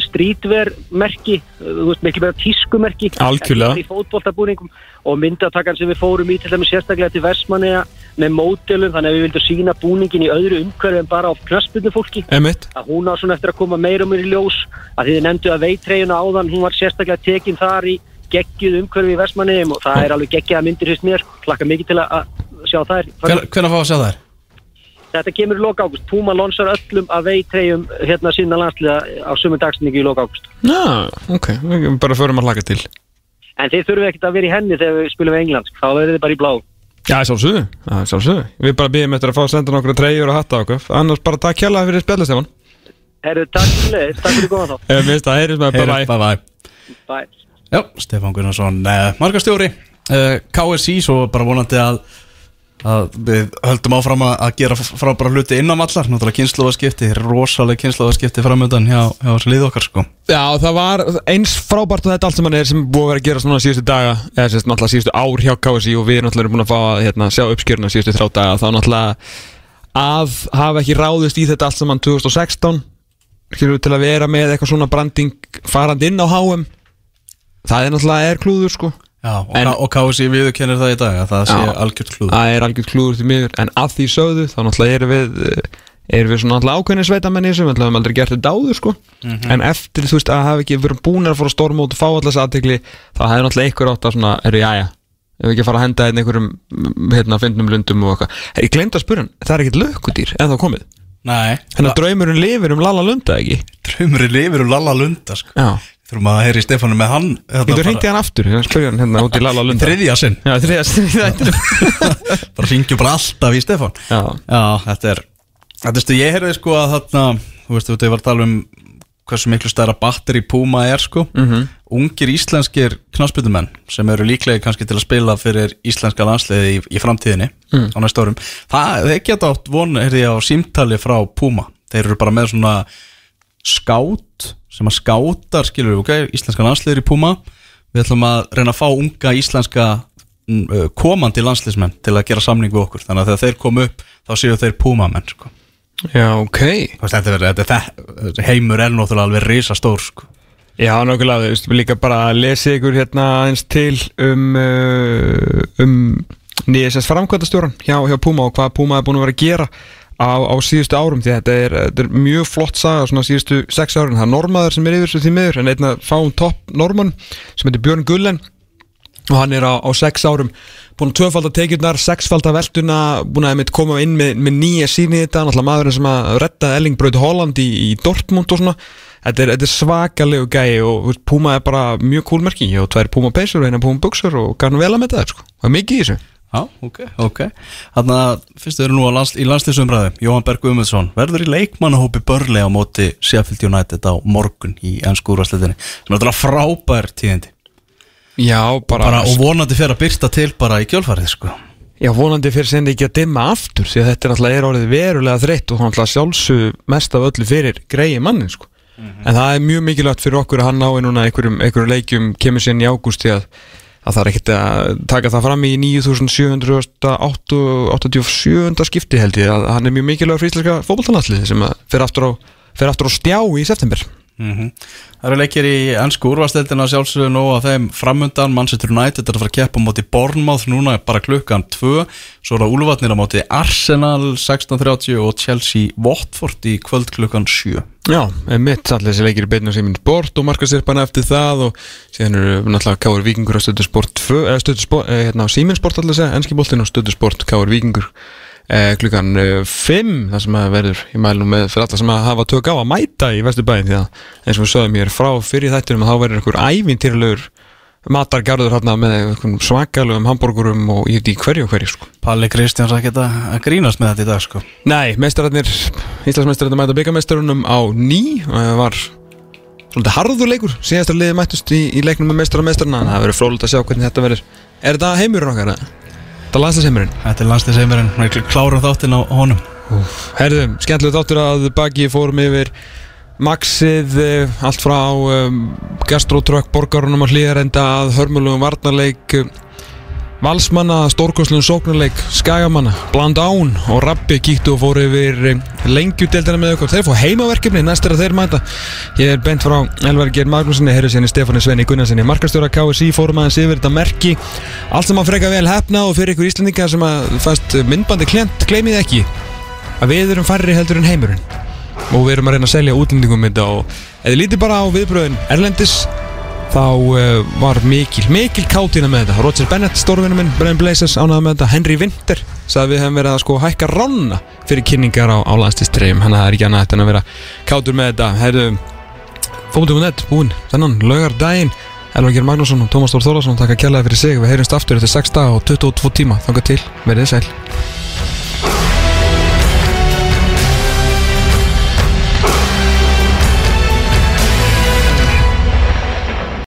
streetwear merki þú veist, miklu meira tískumerki í fótboltabúningum og myndatakan sem við fórum í til dæmis sérstaklega til Vestmanneja með módelum þannig að við vildum sína búningin í öðru umhverju en bara á knaspinu fólki. Emitt að hún á svona eftir að koma meira um mér í ljós að þið nefndu að veitreyjuna áðan hún var sérstaklega tekin þar í geggjuð umhverfi í Vestmanniðum og það er alveg geggjaða myndir fyrst mér, hlakka mikið til að sjá þær. Hvenær fá að sjá þær? þetta kemur í loka águst, Puma lonsar öllum að veitreyjum hérna sinna landsliða á sumum dagsningu í loka águst Já, ok, við bara förum að hlaka til. En þið þurfum ekkert að vera í henni þegar við spilum við England þá verður þið bara í blá. Já, sjálfsögðu, já, sjálfsögðu. Við bara býðum eftir að fá að senda nokkra treyjur og hatta okkur. Annars bara takk kjærlega fyrir spjallu, Stefán. Herru, takk fyrir takk fyrir góðan þá. Ef minnst að heyris með bara Bye bye Bye. Já, Stefán Gunnarsson, uh, markastjóri uh, KSI, svo bara vonandi að, að við höldum áfram að, gera frábæra hluti innan vallar. Náttúrulega kynnslóðaskipti, rosalega kynnslóðaskipti framöndan hjá, hjá þessu lið okkar sko. Já, það var eins frábært og þetta allt sem hann er sem búið að vera að gera svona síðustu daga eða sérst náttúrulega síðustu ár hjá KSI og við náttúrulega erum búin að fá að hérna, sjá uppskjörna síðustu þrjá daga. Þá náttúrulega að hafa ekki ráðist í þetta allt saman 2016 skilur til að vera með eitthvað svona branding farandi inn á HM það er náttúrulega er klúður sko. Já, og, En- og KSI viðurkennir það í dag að það sé Já. algjört klúður. Það er algjört klúður til miður. En að því sögðu þá náttúrulega erum við eh, erum við svona náttúrulega ákveðni sveitamenni sem við náttúrulega höfum aldrei gert þetta áður sko. En eftir þú veist að hafa ekki verið búin að fóra storm út og fá allars aðtegli þá hefði náttúrulega einhver átt að svona eru jæja ef við ekki að fara að henda hérna einhverjum mm, hérna fyndnum lundum og eitthvað. Ég glemt að spura það er ekkert lökkudýr? En þá komið? Nei, Þannig að draumurinn lifir um Lalla Lunda ekki? Draumurinn lifir um Lalla Lunda sko. Þurfum að heyri Stefánu með hann hérna, hringt í hann aftur, ég spurði hann hérna út í Lalla Lunda. Þriðja sinn, Já, þriðja þriðja bara ringjum bara alltaf í Stefán. Já, Já, þetta er Þetta er stu, ég heyrði sko að þarna Þú veist, þú var að tala um hversu miklu stærra batteri Puma er sko. Mhm. Ungir íslenskir knassbytumenn sem eru líklega kannski til að spila fyrir íslenska landsliði í, í framtíðinni Mm. á næsta árum. Það, þeir geta átt von, heyrði ég á símtali frá Puma. Þeir eru bara með svona skát sem að skátar, skilur við, ok, íslenska landsliðir í Puma Við ætlum að reyna að fá unga íslenska mm, komandi landsliðsmenn til að gera samning við okkur þannig að þegar þeir komu upp þá séu þeir Puma menn sko. já ok heimur er náttúrulega alveg risastór sko. Já, nákvæmlega, þú veist, líka bara að lesa ykkur hérna eins til um, um nýjessast framkvæmdastjóran hjá, hjá Puma og hvað Puma er búin að vera að gera á, á síðustu árum því að þetta er, þetta er mjög flott saga svona síðustu sex árin, það er normaður sem er yfir þessu því miður en einna fáum topp norman sem heitir Björn Gullen. Og hann er á, á sex árum búin að tvöfalda tekjurnar, sexfalda veltuna búin að koma inn með, með nýja síni þetta, náttúrulega maðurinn sem að redda Elling Braut Holland í, í Dortmund og svona. Þetta er, þetta er svakalegu gæi og veist, Puma er bara mjög cool merki og tvær Puma peysur og eina Puma buksur og kannu vel að með það sko. það er mikið í þessu Já, ok, ok. Þannig að fyrst við erum nú lands, í landslýsumræðu Jóhann Berg Guðmundsson verður í leikmannahópi börli á móti Sheffield United á morgun í ennsku úrvarsleitinni sem er þetta frábær tíðindi. Já, bara, bara, og vonandi fyrir að byrsta til bara í kjölfarið sko. Já, vonandi fyrir sinni ekki að dimma aftur því að þetta er alltaf er orðið verulega þreytt og hann alltaf sjálfsög mest af öllu fyrir greiði mannin sko. en það er mjög mikilvægt fyrir okkur að hann nái núna einhverjum, einhverjum leikjum kemur sinn í ágúst því að að það er ekkert að taka það fram í 9787. skipti held ég að hann er mjög mikilvæg frísleika fótballtalansliði sem fer aftur á, fer aftur á stjá í september Mm Það eru leikir í ennsku úrvarsleildina sjálfsögðu nú að þeim framundan Manchester United er að fara að keppa á móti Bournemouth. Núna bara klukkan 2 svo er það Úlfarnir á móti Arsenal 16.30 og Chelsea Watford í kvöld klukkan 7 Já, mitt allir þessi leikir beinu sem sport og markasirpana eftir það og síðan eru náttúrulega Káur Víkingur á stöðusport eða stöðusport, eh, hérna á Síminsport allir segja, enski boltinn á stöðusport Káur Víkingur eh, klukkan 5 það sem að verður í mælum með fyrir alla sem að hafa tök á að mæta í Vesturbæðin því að eins og við sögum ég er frá fyrir þættinum að þá verður einhver ævintýrlegur matargarður hérna með svakalugum hambúrgurum og ég veit í hverju hverju sko. Palli Kristjáns að geta að grínast með þetta í dag sko Nei, meistararnir Íslandsmeistararnir mæta byggameistarunum á ný og það var svolítið harður leikur síðastar liði mættust í, í leiknum með meistara meistarana það verður frólægt að sjá hvernig þetta verður Er þetta heimurinn okkar? Þetta er landslæsheimurinn Þetta er landsliðseimurinn, við klárum þáttinn á honum? Herðum, skemmtilegu þáttur að baki fórum yfir Maxið, eh, allt frá um, gastrotrökk borgarunum að hlýðarenda að hörmulugum varnarleik um, Valsmanna, stórkostlun sóknarleik, Skagamanna, Blandán og Rappi kíktu og fóru yfir um, lengjudeldina með okkur. Þeir fóru heimaverkefni, næst er að þeir mæta. Ég er bent frá Elvar Geir Magnúsinni, herru sérni Stefáni Svenni Gunnarsinni, markastjóra KSI, fórum aðeins yfir þetta merki. Allt sem að freka vel hefna og fyrir ykkur Íslandingar sem að fast myndbandi klent, gleymið ekki að við erum færri heldur en heimurinn og við erum að reyna að selja útlendingum þetta og eða lítið bara á viðbröðin Erlendis þá uh, var mikil, mikil kátina með þetta. Roger Bennett, stórvinnu minn, Brian Blazers ánaði með þetta, Henry Winter sagði við hefum verið að sko hækka rána fyrir kynningar á, á landslýstreifum hann er ekki annað þetta en að vera kátur með þetta. Hefðu fótum.net búinn þennan laugar daginn Elvar Magnússon og Tómas Þór Þórðarsson takk að kjallaði fyrir sig. Við heyrjumst aftur eftir 6 dag og 22 tíma. Þangað til, verið sæl